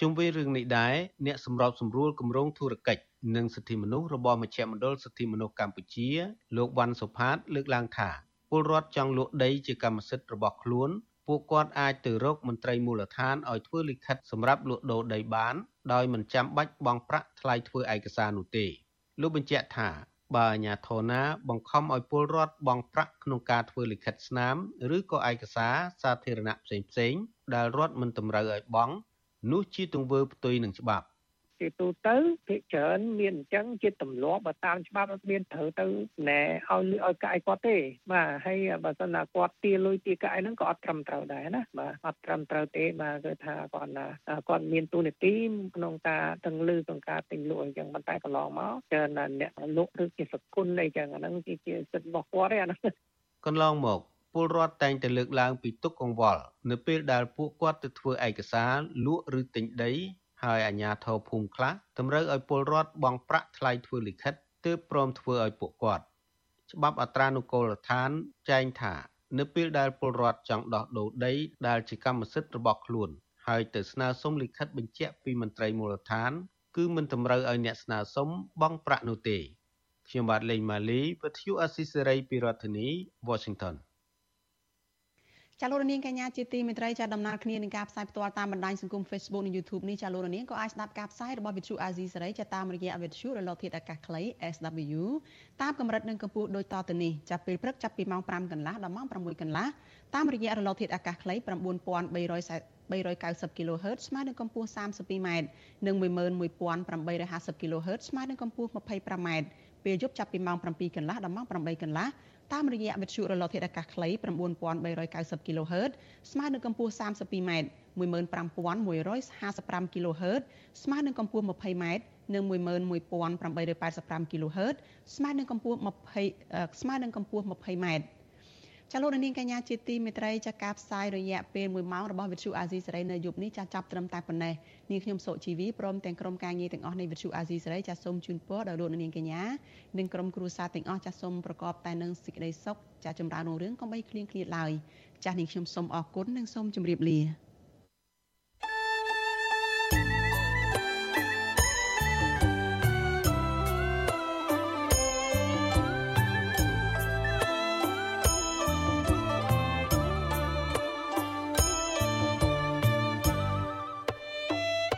ជុំវិញរឿងនេះដែរអ្នកសម្របសម្រួលគម្រោងធុរកិច្ចនិងសិទ្ធិមនុស្សរបស់មជ្ឈមណ្ឌលសិទ្ធិមនុស្សកម្ពុជា លោកវ៉ាន់សុផាត លើកឡើងថាពលរដ្ឋចង់លក់ដីជាកម្មសិទ្ធិរបស់ខ្លួន ពួកគាត់អាចទៅរកមន្ត្រីមូលដ្ឋានឲ្យធ្វើលិខិតសម្រាប់លក់ដូរដីបាន ដោយមិនចាំបាច់បង់ប្រាក់ថ្លៃធ្វើឯកសារនោះទេលោកបញ្ជាក់ថាបើអាជ្ញាធរណាបង្ខំឲ្យពលរដ្ឋបង់ប្រាក់ក្នុងការធ្វើលិខិតស្នាមឬក៏ឯកសារសាធារណៈផ្សេងៗដែលរដ្ឋមិនតម្រូវឲ្យបង់នោះជាទង្វើផ្ទុយនឹងច្បាប់ ជាទូទៅភាគច្រើនមានអញ្ចឹងជាទម្លាប់បើតាមច្បាប់អត់មានត្រូវទៅណែឲ្យលុយឲ្យកាយគាត់ទេបាទហើយបើសិនណាគាត់ទាលុយទាកាយហ្នឹងក៏អត់ត្រឹមត្រូវដែរណាបាទអត់ត្រឹមត្រូវទេបាទគឺថាគាត់ណាគាត់មានទូនាទីក្នុងការទាំងលឺក្នុងការទិញលក់អញ្ចឹងប៉ុន្តែកន្លងមកច្រើនអ្នកលក់ឬជាសគុណអីចឹងអាហ្នឹងជាសិទ្ធិរបស់គាត់ទេអាហ្នឹងកន្លងមកពលរដ្ឋតែងតែលើកឡើងពីទុកកង្វល់នៅពេលដែលពួកគាត់ទៅធ្វើឯកសារលក់ឬទិញដី ហើយអាជ្ញាធរភូមិខ្លះតម្រូវឲ្យពលរដ្ឋបង់ប្រាក់ថ្លៃធ្វើលិខិតទើបព្រមធ្វើឲ្យពួកគាត់ច្បាប់អត្រានុកូលដ្ឋានចែងថា នៅពេលដែលពលរដ្ឋចង់ដោះដូរដីដែលជាកម្មសិទ្ធិរបស់ខ្លួន ហើយទៅស្នើសុំលិខិតបញ្ជាក់ពីមន្ត្រីមូលដ្ឋាន គឺមិនតម្រូវឲ្យអ្នកស្នើសុំបង់ប្រាក់នោះទេខ្ញុំបាទលេងម៉ាលីវិទ្យុអស៊ីសេរីពីរដ្ឋធានី Washington ចាលោករនាងកញ្ញាជាទីមេត្រីចាដំណើរគ្នានឹងការផ្សាយផ្ទាល់តាមបណ្ដាញសង្គម Facebook និង YouTube នេះចាលោករនាងក៏អាចស្ដាប់ការផ្សាយរបស់វិទ្យុ AZ សេរីចាតាមរយៈវិទ្យុរលកធាតុអាកាសខ្លី SW តាមកម្រិតនិងកម្ពស់ដូចតទៅនេះចាប់ពេលព្រឹកចាប់ពីម៉ោង5កន្លះដល់ម៉ោង6កន្លះតាមរយៈរលកធាតុអាកាសខ្លី9390 390 kHz ស្មើនឹងកម្ពស់ 32m និង11850 kHz ស្មើនឹងកម្ពស់ 25m ពេលយប់ចាប់ពីម៉ោង7កន្លះដល់ម៉ោង8កន្លះ តាមរយៈវិទ្យុរលកធាតុអាកាសខ្លី9390 kHz ស្មើនឹងកម្ពស់ 32m 15155 kHz ស្មើនឹងកម្ពស់ 20m និង11885 kHz ស្មើនឹងកម្ពស់20ស្មើនឹងកម្ពស់ 20m ចាលោកនាងកញ្ញាជាទីមេត្រីចាការផ្សាយរយៈពេល1ម៉ោងរបស់វិទ្យុអាស៊ីសេរីនៅយប់នេះចាចាប់ត្រឹមតែប៉ុណ្ណេះនាងខ្ញុំសុជីវីព្រមទាំងក្រុមការងារទាំងអស់នៃវិទ្យុអាស៊ីសេរីចាសូមជូនពរដល់លោកនាងកញ្ញានិងក្រុមគ្រួសារទាំងអស់ចាសូមប្រកបតែនឹងសេចក្តីសុខចាចម្រើនរុងរឿងកុំបីឃ្លៀងឃ្លាតឡើយចាស់នាងខ្ញុំសូមអរគុណនិងសូមជម្រាបលា